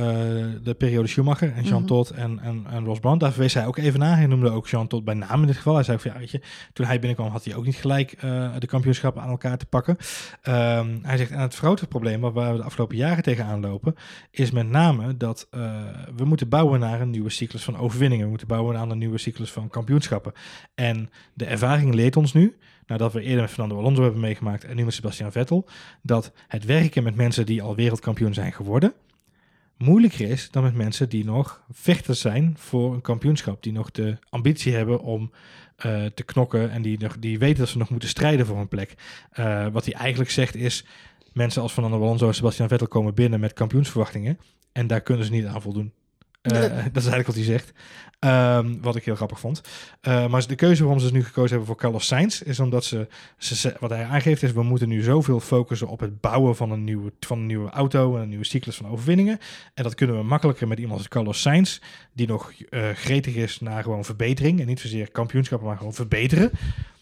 de periode Schumacher en Jean Mhm. Todt en, en, en Ross Brown. Daar verwees hij ook even naar. Hij noemde ook Jean Todt bij naam in dit geval. Hij zei ook van, ja, weet je, toen hij binnenkwam had hij ook niet gelijk eh, de kampioenschappen aan elkaar te pakken. Ehm, hij zegt, en het grote probleem waar we de afgelopen jaren tegenaan lopen, is met name dat we moeten bouwen naar een nieuwe cyclus van overwinningen. We moeten bouwen aan een nieuwe cyclus van kampioenschappen. En de ervaring leert ons nu, nadat we eerder met Fernando Alonso hebben meegemaakt en nu met Sebastian Vettel, dat het werken met mensen die al wereldkampioen zijn geworden, moeilijker is dan met mensen die nog vechters zijn voor een kampioenschap. Die nog de ambitie hebben om eh, te knokken en die, nog, die weten dat ze nog moeten strijden voor een plek. Eh, wat hij eigenlijk zegt is, mensen als Fernando Alonso en Sebastian Vettel komen binnen met kampioensverwachtingen en daar kunnen ze niet aan voldoen. Eh. Dat is eigenlijk wat hij zegt. Ehm, wat ik heel grappig vond. Eh, maar de keuze waarom ze dus nu gekozen hebben voor Carlos Sainz is omdat ze, ze, ze- wat hij aangeeft is we moeten nu zoveel focussen op het bouwen van een nieuwe, van een nieuwe auto en een nieuwe cyclus van overwinningen. En dat kunnen we makkelijker met iemand als Carlos Sainz, die nog eh, gretig is naar gewoon verbetering en niet zozeer kampioenschappen, maar gewoon verbeteren.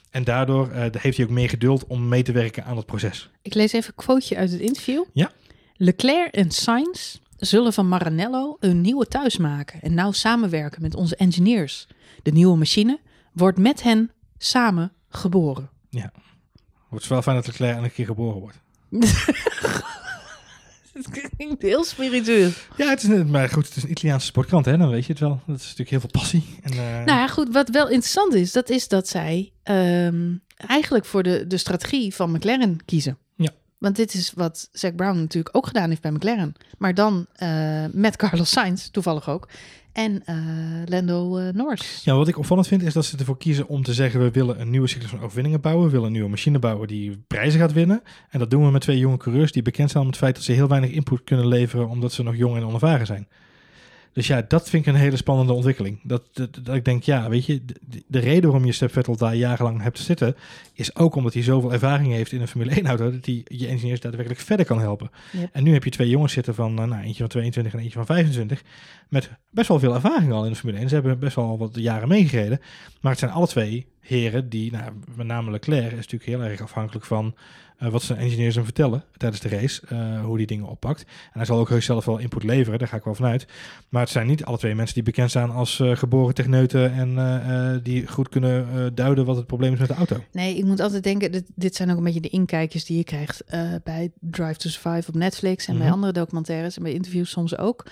En daardoor heeft hij ook meer geduld om mee te werken aan het proces. Ik lees even een quoteje uit het interview. Ja. Leclerc en Sainz zullen van Maranello een nieuwe thuis maken en nauw samenwerken met onze engineers. De nieuwe machine wordt met hen samen geboren. Het is wel fijn dat Leclerc een keer geboren wordt. Het klinkt heel spiritueel. Ja, het is, een- maar goed, het is een Italiaanse sportkrant, hè? dan weet je het wel. Dat is natuurlijk heel veel passie. En, eh, Nou ja, goed, wat wel interessant is, dat is dat zij ehm, eigenlijk voor de, de strategie van McLaren kiezen. Want dit is wat Zac Brown natuurlijk ook gedaan heeft bij McLaren. Maar dan eh, met Carlos Sainz, toevallig ook. En eh, Lando eh, Norris. Ja, wat ik opvallend vind is dat ze ervoor kiezen om te zeggen we willen een nieuwe cyclus van overwinningen bouwen. We willen een nieuwe machine bouwen die prijzen gaat winnen. En dat doen we met twee jonge coureurs die bekend zijn om het feit dat ze heel weinig input kunnen leveren omdat ze nog jong en onervaren zijn. Dus ja, dat vind ik een hele spannende ontwikkeling. Dat, dat, dat ik denk, ja, weet je, de, de reden waarom je Step Vettel daar jarenlang hebt zitten, is ook omdat hij zoveel ervaring heeft in een Formule 1-auto, dat hij je engineers daadwerkelijk verder kan helpen. Yep. En nu heb je twee jongens zitten van, eh, nou, eentje van 22 en eentje van 25, met best wel veel ervaring al in de Formule 1. Ze hebben best wel wat jaren meegereden, maar het zijn alle twee heren die, nou, met name Leclerc is natuurlijk heel erg afhankelijk van eh, wat zijn engineers hem vertellen tijdens de race, eh, hoe die dingen oppakt. En hij zal ook heus zelf wel input leveren, daar ga ik wel vanuit. Maar het zijn niet alle twee mensen die bekend staan als eh, geboren techneuten en die goed kunnen duiden wat het probleem is met de auto. Nee, ik moet altijd denken, dit, dit zijn ook een beetje de inkijkjes die je krijgt bij Drive to Survive op Netflix en bij Mhm. andere documentaires en bij interviews soms ook.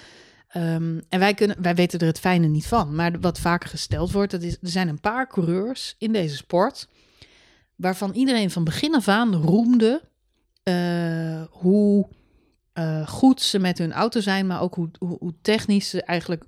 Ehm, en wij, kunnen, wij weten er het fijne niet van. Maar wat vaker gesteld wordt, dat is, er zijn een paar coureurs in deze sport waarvan iedereen van begin af aan roemde eh, hoe eh, goed ze met hun auto zijn, maar ook hoe, hoe, hoe technisch ze eigenlijk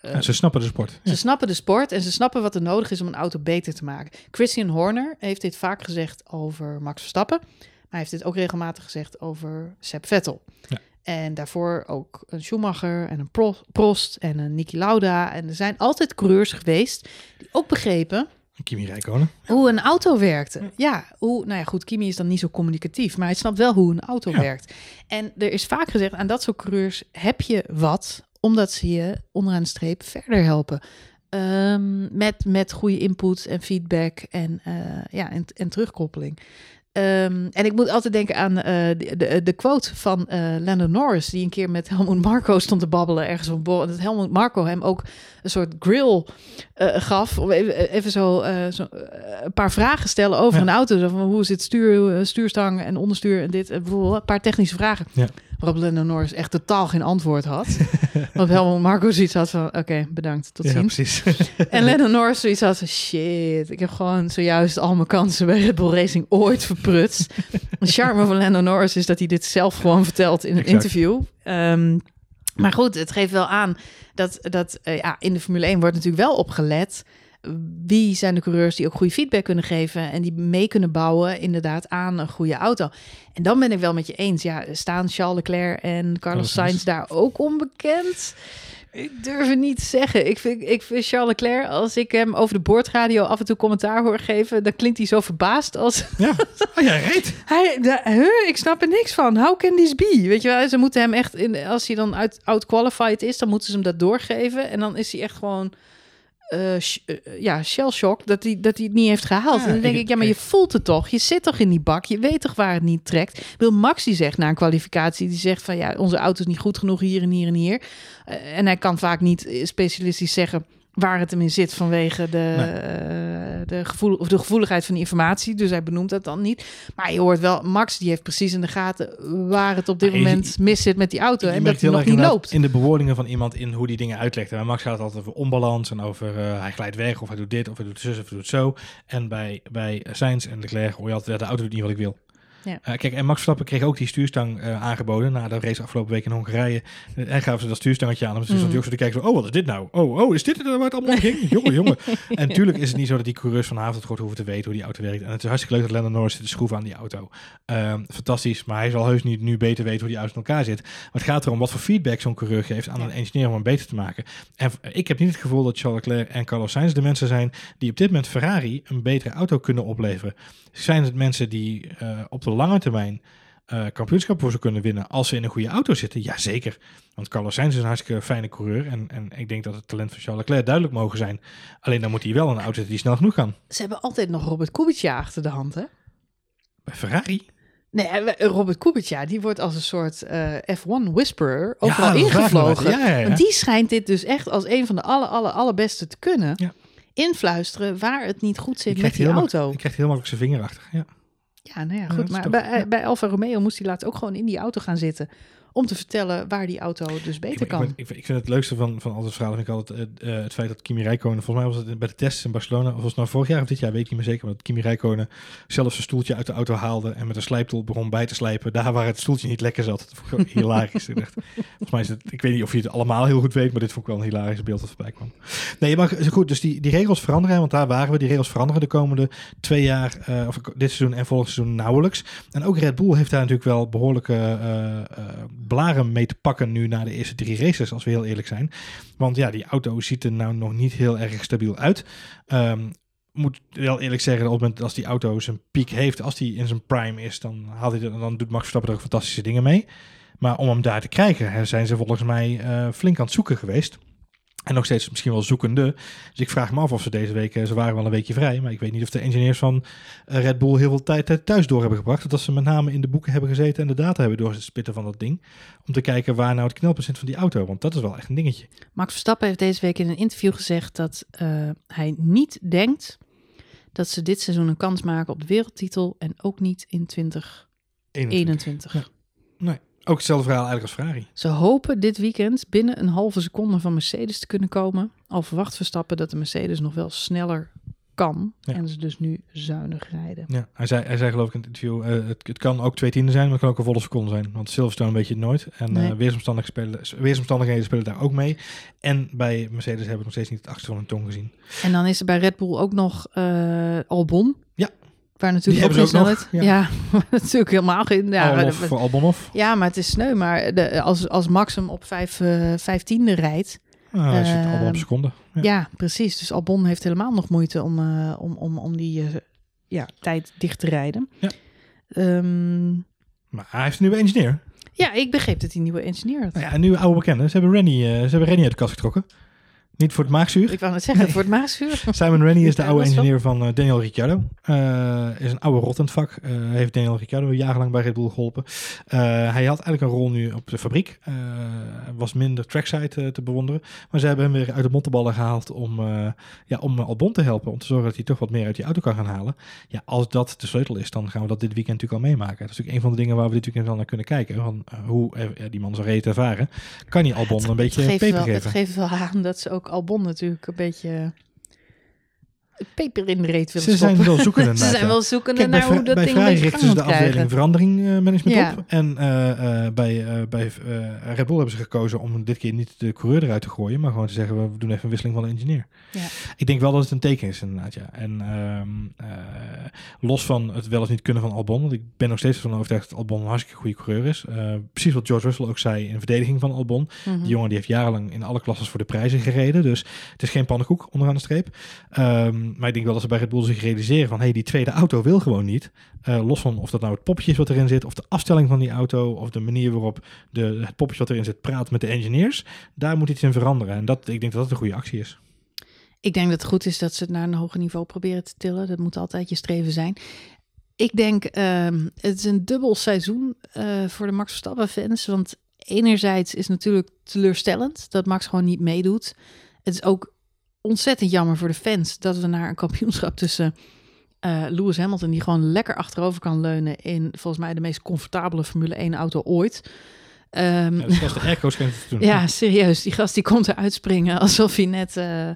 eh, ze snappen de sport. ze snappen de sport en ze snappen wat er nodig is om een auto beter te maken. Christian Horner heeft dit vaak gezegd over Max Verstappen. Maar hij heeft dit ook regelmatig gezegd over Seb Vettel. Ja. En daarvoor ook een Schumacher en een Pro- Prost en een Niki Lauda. En er zijn altijd coureurs geweest die ook begrepen Kimi Räikkönen. hoe een auto werkte. Ja, hoe, nou ja, goed, Kimi is dan niet zo communicatief, maar hij snapt wel hoe een auto Ja. werkt. En er is vaak gezegd, aan dat soort coureurs heb je wat, omdat ze je onderaan de streep verder helpen. Ehm, met, met goede input en feedback en, eh, ja, en, en terugkoppeling. Ehm, en ik moet altijd denken aan eh, de, de, de quote van Lando Norris, die een keer met Helmut Marco stond te babbelen ergens op borrel. Dat Helmut Marco hem ook een soort grill eh, gaf. Om even, even zo, zo een paar vragen stellen over Ja. een auto. Zo van, hoe zit stuur, stuurstang en onderstuur en dit. En bijvoorbeeld een paar technische vragen. Ja. Waarop Lando Norris echt totaal geen antwoord had. Want Helmut Marco zoiets had van, oké, bedankt, tot Ja, ziens. precies. En Lando Norris zoiets had van, shit, ik heb gewoon zojuist al mijn kansen bij Red Bull Racing ooit verprutst. De charme van Lando Norris is dat hij dit zelf gewoon vertelt in een Exact. interview. Ehm, maar goed, het geeft wel aan dat, dat eh, ja, in de Formule 1 wordt natuurlijk wel opgelet. Wie zijn de coureurs die ook goede feedback kunnen geven en die mee kunnen bouwen inderdaad aan een goede auto. En dan ben ik wel met je eens. Ja, staan Charles Leclerc en Carlos Sainz daar ook onbekend? Ik durf het niet te zeggen. Ik vind, ik vind Charles Leclerc, als ik hem over de boordradio af en toe commentaar hoor geven, dan klinkt hij zo verbaasd als ja. Oh, jij reed. hij. De, huh, ik snap er niks van. How can this be? Weet je wel, ze moeten hem echt, in, als hij dan uit out-qualified is, dan moeten ze hem dat doorgeven. En dan is hij echt gewoon eh, sh- eh, ja, shell shock dat hij dat hij het niet heeft gehaald. Ja, en dan denk ik- ik, ja, maar je voelt het toch? Je zit toch in die bak? Je weet toch waar het niet trekt? Bedoel, Max die zegt na een kwalificatie, die zegt van ja, onze auto is niet goed genoeg hier en hier en hier. Eh, en hij kan vaak niet eh, specialistisch zeggen waar het hem in zit vanwege de, Nee. eh, de, gevoel, of de gevoeligheid van de informatie. Dus hij benoemt dat dan niet. Maar je hoort wel, Max die heeft precies in de gaten waar het op dit Maar je- moment mis zit met die auto. En dat hij nog niet loopt. in de bewoordingen van iemand in hoe die dingen uitlegt. En bij Max gaat het altijd over onbalans en over eh, hij glijdt weg of hij doet dit of hij doet zus of hij doet zo. En bij, bij Sainz en Leclerc hoor je altijd, de auto doet niet wat ik wil. Ja. Eh, kijk, en Max Verstappen kreeg ook die stuurstang eh, aangeboden na de race afgelopen week in Hongarije. En hij gaven ze dat stuurstangetje aan. En dus Mm. ook zo te kijken, zo, oh, wat is dit nou? Oh, oh, is dit het waar het allemaal om ging? jongen, jongen. En natuurlijk is het niet zo dat die coureurs vanavond het goed hoeven te weten hoe die auto werkt. En het is hartstikke leuk dat Lennon Norris zit te schroeven aan die auto. Ehm, fantastisch, maar hij zal heus niet nu beter weten hoe die auto in elkaar zit. Maar het gaat erom wat voor feedback zo'n coureur geeft aan een engineer om hem beter te maken. En ik heb niet het gevoel dat Charles Leclerc en Carlos Sainz de mensen zijn die op dit moment Ferrari een betere auto kunnen opleveren. Zijn het mensen die eh, op de lange termijn eh kampioenschap voor ze kunnen winnen als ze in een goede auto zitten? Jazeker. Want Carlos Sainz is een hartstikke fijne coureur. En, en ik denk dat het talent van Charles Leclerc duidelijk mogen zijn. Alleen dan moet hij wel een auto zitten die snel genoeg kan. Ze hebben altijd nog Robert Kubica achter de hand, hè? Bij Ferrari? Nee, eh, Robert Kubica, die wordt als een soort eh, F1 whisperer overal waar, ingevlogen. Ja, ja, ja. Want die schijnt dit dus echt als een van de aller, aller, allerbeste te kunnen. Ja. Influisteren waar het niet goed zit met die auto. Je krijgt heel makkelijk zijn vinger achter. Ja. Ja, nou ja, goed. maar bij, bij Alfa Romeo moest hij laatst ook gewoon in die auto gaan zitten. Om te vertellen waar die auto dus beter ik, kan. Ik, ik, vind- ik vind het leukste van, van al het verhaal vind ik altijd eh, eh, het feit dat Kimi Räikkönen, volgens mij was het bij de tests in Barcelona, of was het nou vorig jaar of dit jaar, weet ik niet meer zeker, maar dat Kimi Räikkönen zelf zijn stoeltje uit de auto haalde en met een slijptol begon bij te slijpen, daar waar het stoeltje niet lekker zat. Dat vond ik gewoon hilarisch. Ik dacht, volgens mij is het, ik weet niet of je het allemaal heel goed weet, maar dit vond ik wel een hilarisch beeld dat voorbij kwam. Nee, maar goed, dus die, die regels veranderen, want daar waren we. Die regels veranderen de komende twee jaar, eh, of dit seizoen en volgend seizoen nauwelijks. En ook Red Bull heeft daar natuurlijk wel behoorlijke eh, eh, blaren mee te pakken nu na de eerste drie races, als we heel eerlijk zijn. Want ja, die auto ziet er nou nog niet heel erg stabiel uit. Ehm, moet wel eerlijk zeggen, op het moment als die auto zijn piek heeft, als die in zijn prime is, dan, haalt hij, dan doet Max Verstappen er ook fantastische dingen mee. Maar om hem daar te krijgen, zijn ze volgens mij eh, flink aan het zoeken geweest. En nog steeds misschien wel zoekende. Dus ik vraag me af of ze deze week, eh, ze waren wel een weekje vrij, maar ik weet niet of de engineers van eh, Red Bull heel veel tijd eh, thuis door hebben gebracht. Dat ze met name in de boeken hebben gezeten en de data hebben doorgespitten van dat ding. Om te kijken waar nou het knelpunt zit van die auto, want dat is wel echt een dingetje. Max Verstappen heeft deze week in een interview gezegd dat hij niet denkt dat ze dit seizoen een kans maken op de wereldtitel en ook niet in 2021. Ja. Ook hetzelfde verhaal eigenlijk als Ferrari. Ze hopen dit weekend binnen een halve seconde van Mercedes te kunnen komen. Al verwacht Verstappen dat de Mercedes nog wel sneller kan. Ja. En ze dus nu zuinig rijden. Ja, hij zei, hij zei geloof ik in het interview, eh, het, het kan ook twee tienden zijn, maar het kan ook een volle seconde zijn. Want Silverstone weet je het nooit. En Nee. eh, weersomstandigheden, spelen, weersomstandigheden spelen daar ook mee. En bij Mercedes hebben we nog steeds niet het achtste van hun tong gezien. En dan is er bij Red Bull ook nog eh, Albon. Ja. Waar natuurlijk Die ook geen snelheid. ja, natuurlijk helemaal geen. Ja, Albon of maar- voor Albonov. ja, maar het is sneu. Maar de, als, als Max hem op vijf, eh, vijftiende rijdt. Ah, hij zit Ehm, Albon op seconde. Ja. Ja. precies. Dus Albon heeft helemaal nog moeite om, eh, om, om, om die eh, ja, tijd dicht te rijden. Ja. Ehm, Maar hij heeft een nieuwe engineer. ja, ik begreep dat hij een nieuwe engineer had. Nou ja, een nieuwe oude bekende. Ze hebben Rennie, ze hebben Rennie uit de kast getrokken. Niet voor het maagzuur. Ik wou net zeggen, Nee. voor het maagzuur. Simon Rennie is de oude engineer van eh, Daniel Ricciardo. Eh, is een oude rot in het vak. Eh, heeft Daniel Ricciardo jarenlang bij Red Bull geholpen. Eh, hij had eigenlijk een rol nu op de fabriek. Was minder trackside te bewonderen. Maar ze hebben hem weer uit de mottenballen gehaald om, ja, om Albon te helpen. Om te zorgen dat hij toch wat meer uit die auto kan gaan halen. Ja, als dat de sleutel is, dan gaan we dat dit weekend natuurlijk al meemaken. Dat is natuurlijk een van de dingen waar we dit weekend wel naar kunnen kijken. Van, hoe die man zo reed ervaren. Kan die Albon een beetje het geeft, peper wel, het geven? geeft wel aan dat ze ook Albon natuurlijk een beetje peper in de reet willen Ze stoppen. zijn wel zoekende ze zijn wel zoekende Kijk, bij, naar hoe dat bij ding Ferrari richten ze de krijgen. afdeling verandering eh, management Ja. op. En eh, eh, bij, bij Red Bull hebben ze gekozen om dit keer niet de coureur eruit te gooien, maar gewoon te zeggen, we doen even een wisseling van de engineer. Ja. Ik denk wel dat het een teken is inderdaad, ja. En ehm, eh, los van het wel eens niet kunnen van Albon, want ik ben nog steeds van overtuigd dat Albon een hartstikke goede coureur is. Precies wat George Russell ook zei in verdediging van Albon. Mhm. Die jongen die heeft jarenlang in alle klasses voor de prijzen gereden. Dus het is geen pannenkoek onderaan de streep. Ehm, maar ik denk wel dat ze bij Red Bull zich realiseren van... hey, die tweede auto wil gewoon niet. Eh, los van of dat nou het poppetje is wat erin zit... of de afstelling van die auto... of de manier waarop de, het poppetje wat erin zit praat met de engineers. Daar moet iets in veranderen. En dat, ik denk dat dat een goede actie is. Ik denk dat het goed is dat ze het naar een hoger niveau proberen te tillen. Dat moet altijd je streven zijn. Ik denk, ehm, het is een dubbel seizoen eh, voor de Max Verstappen fans. Want enerzijds is natuurlijk teleurstellend dat Max gewoon niet meedoet. Het is ook ontzettend jammer voor de fans dat we naar een kampioenschap tussen eh, Lewis Hamilton, die gewoon lekker achterover kan leunen in volgens mij de meest comfortabele Formule 1 auto ooit. Ehm, Ja, de te doen. ja, serieus. Die gast die komt eruit springen alsof hij net eh,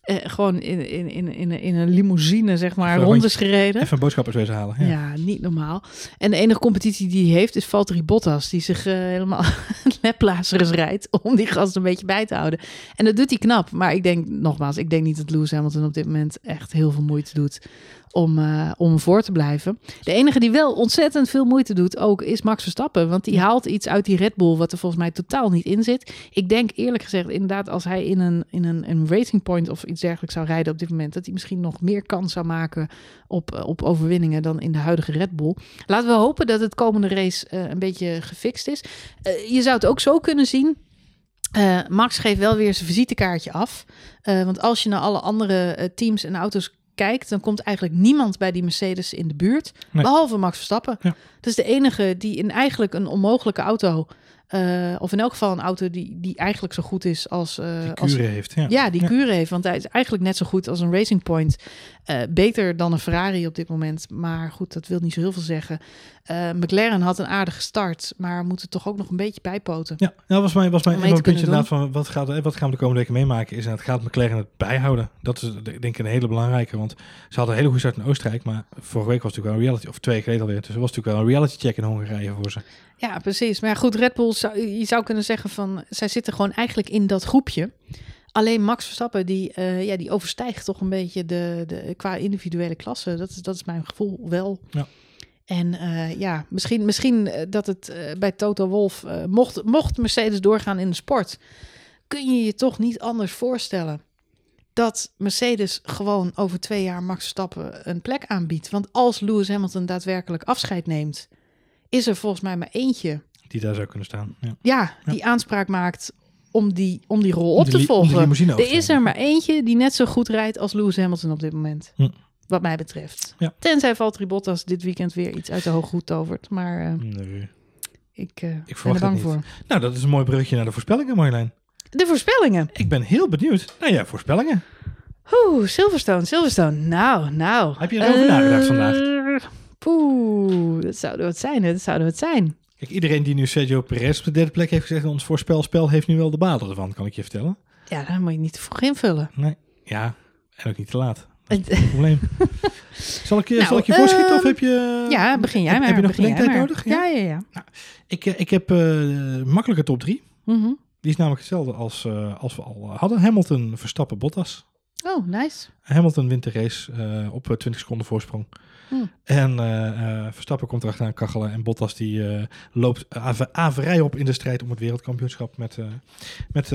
eh, gewoon in, in, in, in, in een limousine, zeg maar, Even rond is gereden. Even boodschappers wezen halen. Ja. Ja. niet normaal. En de enige competitie die hij heeft is Valtteri Bottas, die zich eh, helemaal neplazers rijdt om die gast een beetje bij te houden. En dat doet hij knap. Maar ik denk, nogmaals, ik denk niet dat Lewis Hamilton op dit moment echt heel veel moeite doet om, eh, om voor te blijven. De enige die wel ontzettend veel moeite doet ook is Max Verstappen. Want die haalt iets uit die Red Bull wat er volgens mij totaal niet in zit. Ik denk eerlijk gezegd inderdaad als hij in een, in een, een racing point of iets dergelijks zou rijden op dit moment... dat hij misschien nog meer kans zou maken op, eh, op overwinningen dan in de huidige Red Bull. Laten we hopen dat het komende race eh, een beetje gefixt is. Je zou het ook zo kunnen zien... Max geeft wel weer zijn visitekaartje af. Want als je naar alle andere teams en auto's kijkt, dan komt eigenlijk niemand bij die Mercedes in de buurt. Nee. Behalve Max Verstappen. Ja. Dat is de enige die in eigenlijk een onmogelijke auto. eh, of in elk geval een auto die, die eigenlijk zo goed is als. eh, Die als Cure heeft. Ja. ja, die Cure heeft. Want hij is eigenlijk net zo goed als een Racing Point. Eh, beter dan een Ferrari op dit moment. Maar goed, dat wil niet zo heel veel zeggen. Eh, McLaren had een aardige start. Maar moet er toch ook nog een beetje bijpoten. Ja, dat was mijn, was mijn puntje inderdaad van wat, gaat, wat gaan we de komende weken meemaken is en het gaat McLaren het bijhouden. Dat is denk ik een hele belangrijke, want ze hadden een hele goede start in Oostenrijk, maar vorige week was het natuurlijk wel een reality, of twee weken geleden alweer, dus er was natuurlijk wel een reality check in Hongarije voor ze. Ja, precies. Maar ja, goed, Red Bull, zou, je zou kunnen zeggen van... zij zitten gewoon eigenlijk in dat groepje. Alleen Max Verstappen, die, eh, ja, die overstijgt toch een beetje de, de, qua individuele klasse. Dat is, dat is mijn gevoel wel. Ja. En eh, ja, misschien, misschien eh, dat het eh, bij Toto Wolf... mocht, mocht Mercedes doorgaan in de sport... kun je je toch niet anders voorstellen... dat Mercedes gewoon over twee jaar Max Verstappen een plek aanbiedt. Want als Lewis Hamilton daadwerkelijk afscheid neemt... is er volgens mij maar eentje Die daar zou kunnen staan. Ja. ja, die aanspraak maakt om die, om die rol op te volgen. Er is er maar eentje die net zo goed rijdt als Lewis Hamilton op dit moment. Hm. Wat mij betreft. Ja. Tenzij Valtteri Bottas dit weekend weer iets uit de hoog goed tovert. Maar eh, Nee. ik, eh, ben er bang het voor. Nou, dat is een mooi bruggetje naar de voorspellingen, Marjolein. De voorspellingen. Ik ben heel benieuwd naar jouw voorspellingen. Oeh, Silverstone, Silverstone. Nou, nou. Heb je erover nagedacht vandaag? Eh, Poeh, dat zouden wat zijn. hè, Dat zouden wat zijn. Kijk, iedereen die nu Sergio Perez op de derde plek heeft gezegd in ons voorspelspel, heeft nu wel de baden ervan, kan ik je vertellen. Ja, daar moet je niet te vroeg invullen. Nee. Ja, en ook niet te laat. Het- Probleem. zal ik je, Nou, zal ik je voorschieten of ehm, heb je... ja, begin jij heb, maar. Heb je nog bedenktijd nodig? Ja, ja, ja. Ik, eh, ik heb eh makkelijke top 3. Mhm. Die is namelijk hetzelfde als, eh, als we al eh, hadden. Hamilton, Verstappen, Bottas. Oh, nice. Hamilton wint de race eh, op eh, 20 seconden voorsprong. Hmm. En eh, eh, Verstappen komt erachteraan kachelen. En Bottas die eh, loopt av- averij op in de strijd om het wereldkampioenschap met, met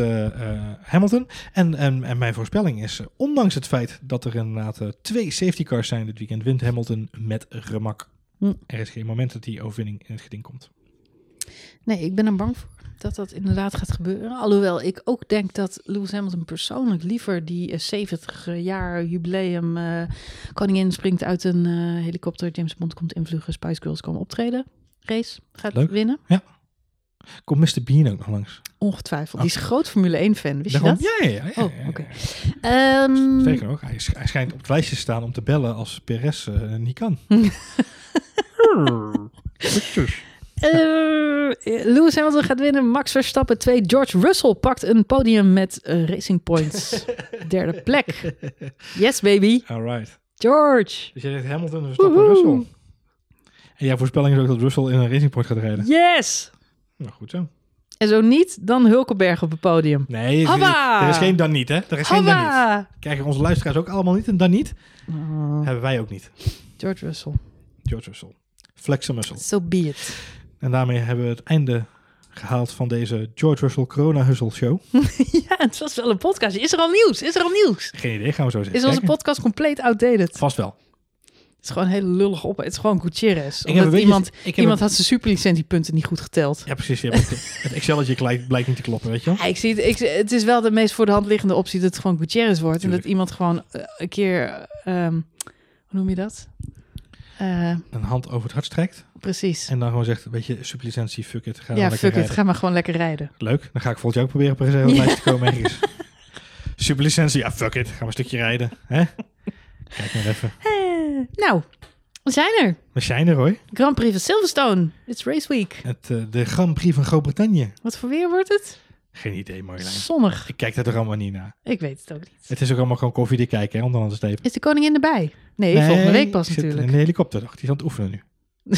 Hamilton. En, en, en mijn voorspelling is, ondanks het feit dat er inderdaad twee safety cars zijn dit weekend, wint Hamilton met gemak. Hmm. Er is geen moment dat die overwinning in het geding komt. Nee, ik ben er bang voor dat dat inderdaad gaat gebeuren. Alhoewel ik ook denk dat Lewis Hamilton persoonlijk liever die eh, 70 jaar jubileum eh, koningin springt uit een eh, helikopter, James Bond komt invliegen, Spice Girls komen optreden, race gaat Leuk. winnen. Komt Mr. Bean ook nog langs? Ongetwijfeld. Die is groot Formule 1 fan, wist je dat? Ja, ja, ja. ja, Oh, ja, ja. oké. Ehm, Sterker nog, hij, hij schijnt op het lijstje te staan om te bellen als Perez eh, niet kan. eh, Lewis Hamilton gaat winnen, Max Verstappen 2, George Russell pakt een podium met Racing Points. Derde plek. Yes baby, Alright. George. Dus jij zegt Hamilton, Verstappen, Woehoe. Russell. En jouw voorspelling is ook dat Russell in een Racing Point gaat rijden. Yes! Nou, goed zo. En zo niet, dan Hulkenberg op het podium. Nee, er, er is geen dan niet, hè? Er is geen dan niet. Krijgen onze luisteraars ook allemaal niet en dan niet? Oh, Hebben wij ook niet. George Russell. George Russell. Flex muscle. So be it. En daarmee hebben we het einde gehaald van deze George Russell Corona Hustle Show. ja, het was wel een podcast. Is er al nieuws? Is er al nieuws? Geen idee, gaan we zo zeggen. Is onze Kijken. podcast compleet outdated? Vast wel. is gewoon hele lullig op. Het is gewoon Gutierrez. Ik heb iemand, ik heb iemand had zijn superlicentiepunten niet goed geteld. Ja, precies. Ja, het het Excelletje blijkt, blijkt niet te kloppen, weet je wel. Ja, ik zie het, ik, het is wel de meest voor de hand liggende optie dat het gewoon Gutierrez wordt. En dat iemand gewoon eh, een keer, ehm, hoe noem je dat? Eh, Een hand over het hart strekt precies. en dan gewoon zegt, weet je, superlicentie, fuck it, ga Ja, fuck it. Ga maar gewoon lekker rijden. Leuk, dan ga ik volgend jaar ook proberen op een reservelijst te komen ergens. Superlicentie, ja, fuck it, gaan we een stukje rijden. Hè? Kijk maar even. Eh, nou, we zijn er. We zijn er hoor. Grand Prix van Silverstone. It's race week. Het, eh, de Grand Prix van Groot-Brittannië. Wat voor weer wordt het? Geen idee, Marjolein. Zonnig. Ik kijk daar toch allemaal niet naar. Ik weet het ook niet. Het is ook allemaal gewoon koffie die kijken, hè, onder andere Steven. Is de koningin erbij? Nee, volgende week pas zit natuurlijk. in een helikopter, toch? Die is aan het oefenen nu.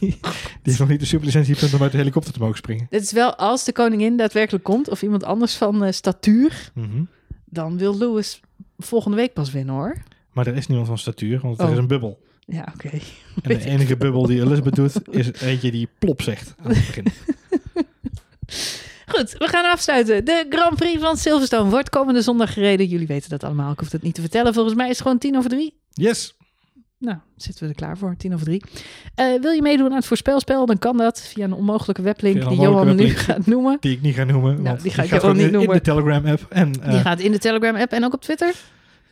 die heeft nog niet de superlicentiepunt om uit de helikopter te mogen springen. Dit is wel, als de koningin daadwerkelijk komt, of iemand anders van eh, statuur, Mhm. dan wil Lewis volgende week pas winnen hoor. Maar er is niemand van statuur, want er Oh. is een bubbel. Ja, oké. En de enige bubbel die Elizabeth doet, is eentje die plop zegt aan het begin. Goed, we gaan afsluiten. De Grand Prix van Silverstone wordt komende zondag gereden. Jullie weten dat allemaal. Ik hoef het niet te vertellen. Volgens mij is het gewoon tien over drie. Yes! Nou, zitten we er klaar voor. Tien over drie. Eh, wil je meedoen aan het voorspelspel? Dan kan dat via een onmogelijke weblink die Johan nu gaat noemen. Die ik niet ga noemen. Nou, want die ga ik gaat niet noemen. In de Telegram-app. En, eh, Die gaat in de Telegram-app en ook op Twitter.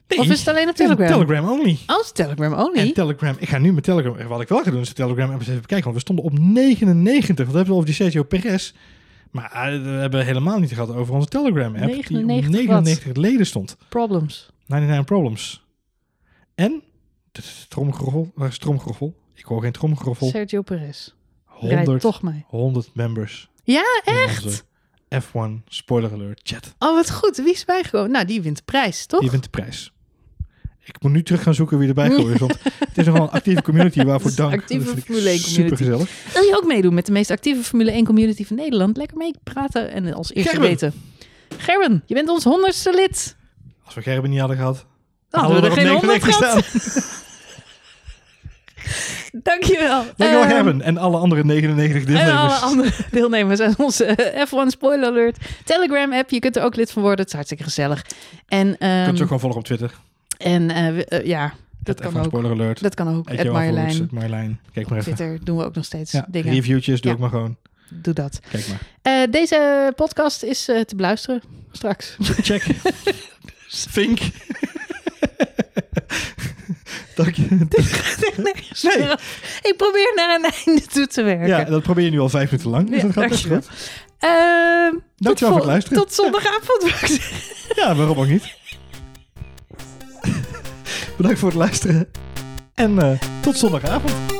nee, Of is het alleen op Telegram? Telegram only. Oh, het is Telegram En only. Telegram, ik ga nu mijn Telegram, wat ik wel ga doen is de Telegram app eens even kijken, want we stonden op 99, want we hebben het over die Sergio Perez. Maar eh, we hebben helemaal niet gehad over onze Telegram app, die op 99 wat? 99 leden stond. Problems. 99 Problems. En, dit is tromgeroffel, waar is tromgeroffel? Ik hoor geen tromgeroffel. Sergio Perez. Rijdt 100, toch mee. 100 members. Ja, echt? onze F1 spoiler alert chat. Oh, wat goed. Wie is bijgekomen? Nou, die wint de prijs, toch? Die wint de prijs. Ik moet nu terug gaan zoeken wie erbij gehoord is, want het is nogal een actieve community waarvoor dank. actieve Dat vind ik Formule 1 community. Super gezellig. Wil je ook meedoen met de meest actieve Formule 1 community van Nederland? Lekker mee praten en als eerste Gerben. weten. Gerben, je bent ons honderdste lid. Als we Gerben niet hadden gehad, Dan hadden we er geen honderd 99 gehad. Dankjewel. Dankjewel Ehm, Gerben en alle andere 99 En alle deelnemers. andere deelnemers aan onze eh, F1 Spoiler Alert Telegram app. Je kunt er ook lid van worden. Het is hartstikke gezellig. En, Je ehm, kunt ze ook gewoon volgen op Twitter. En eh, eh, ja, dat kan F1 ook. Spoiler alert. Dat kan ook. Johan Marjolein. Marjolein. Kijk maar even. Twitter doen we ook nog steeds Ja, dingen. reviewtjes doe ik maar gewoon. Doe dat. Kijk maar. Eh, deze podcast is te beluisteren straks. Check. Vink. Dank je. Nee. Ik probeer naar een einde toe te werken. Ja, dat probeer je nu al vijf minuten lang. Dus Ja, dat gaat best goed. Tot Dankjewel voor het luisteren. Tot zondagavond. Ja, waarom ook niet? Bedankt voor het luisteren. En eh, tot zondagavond.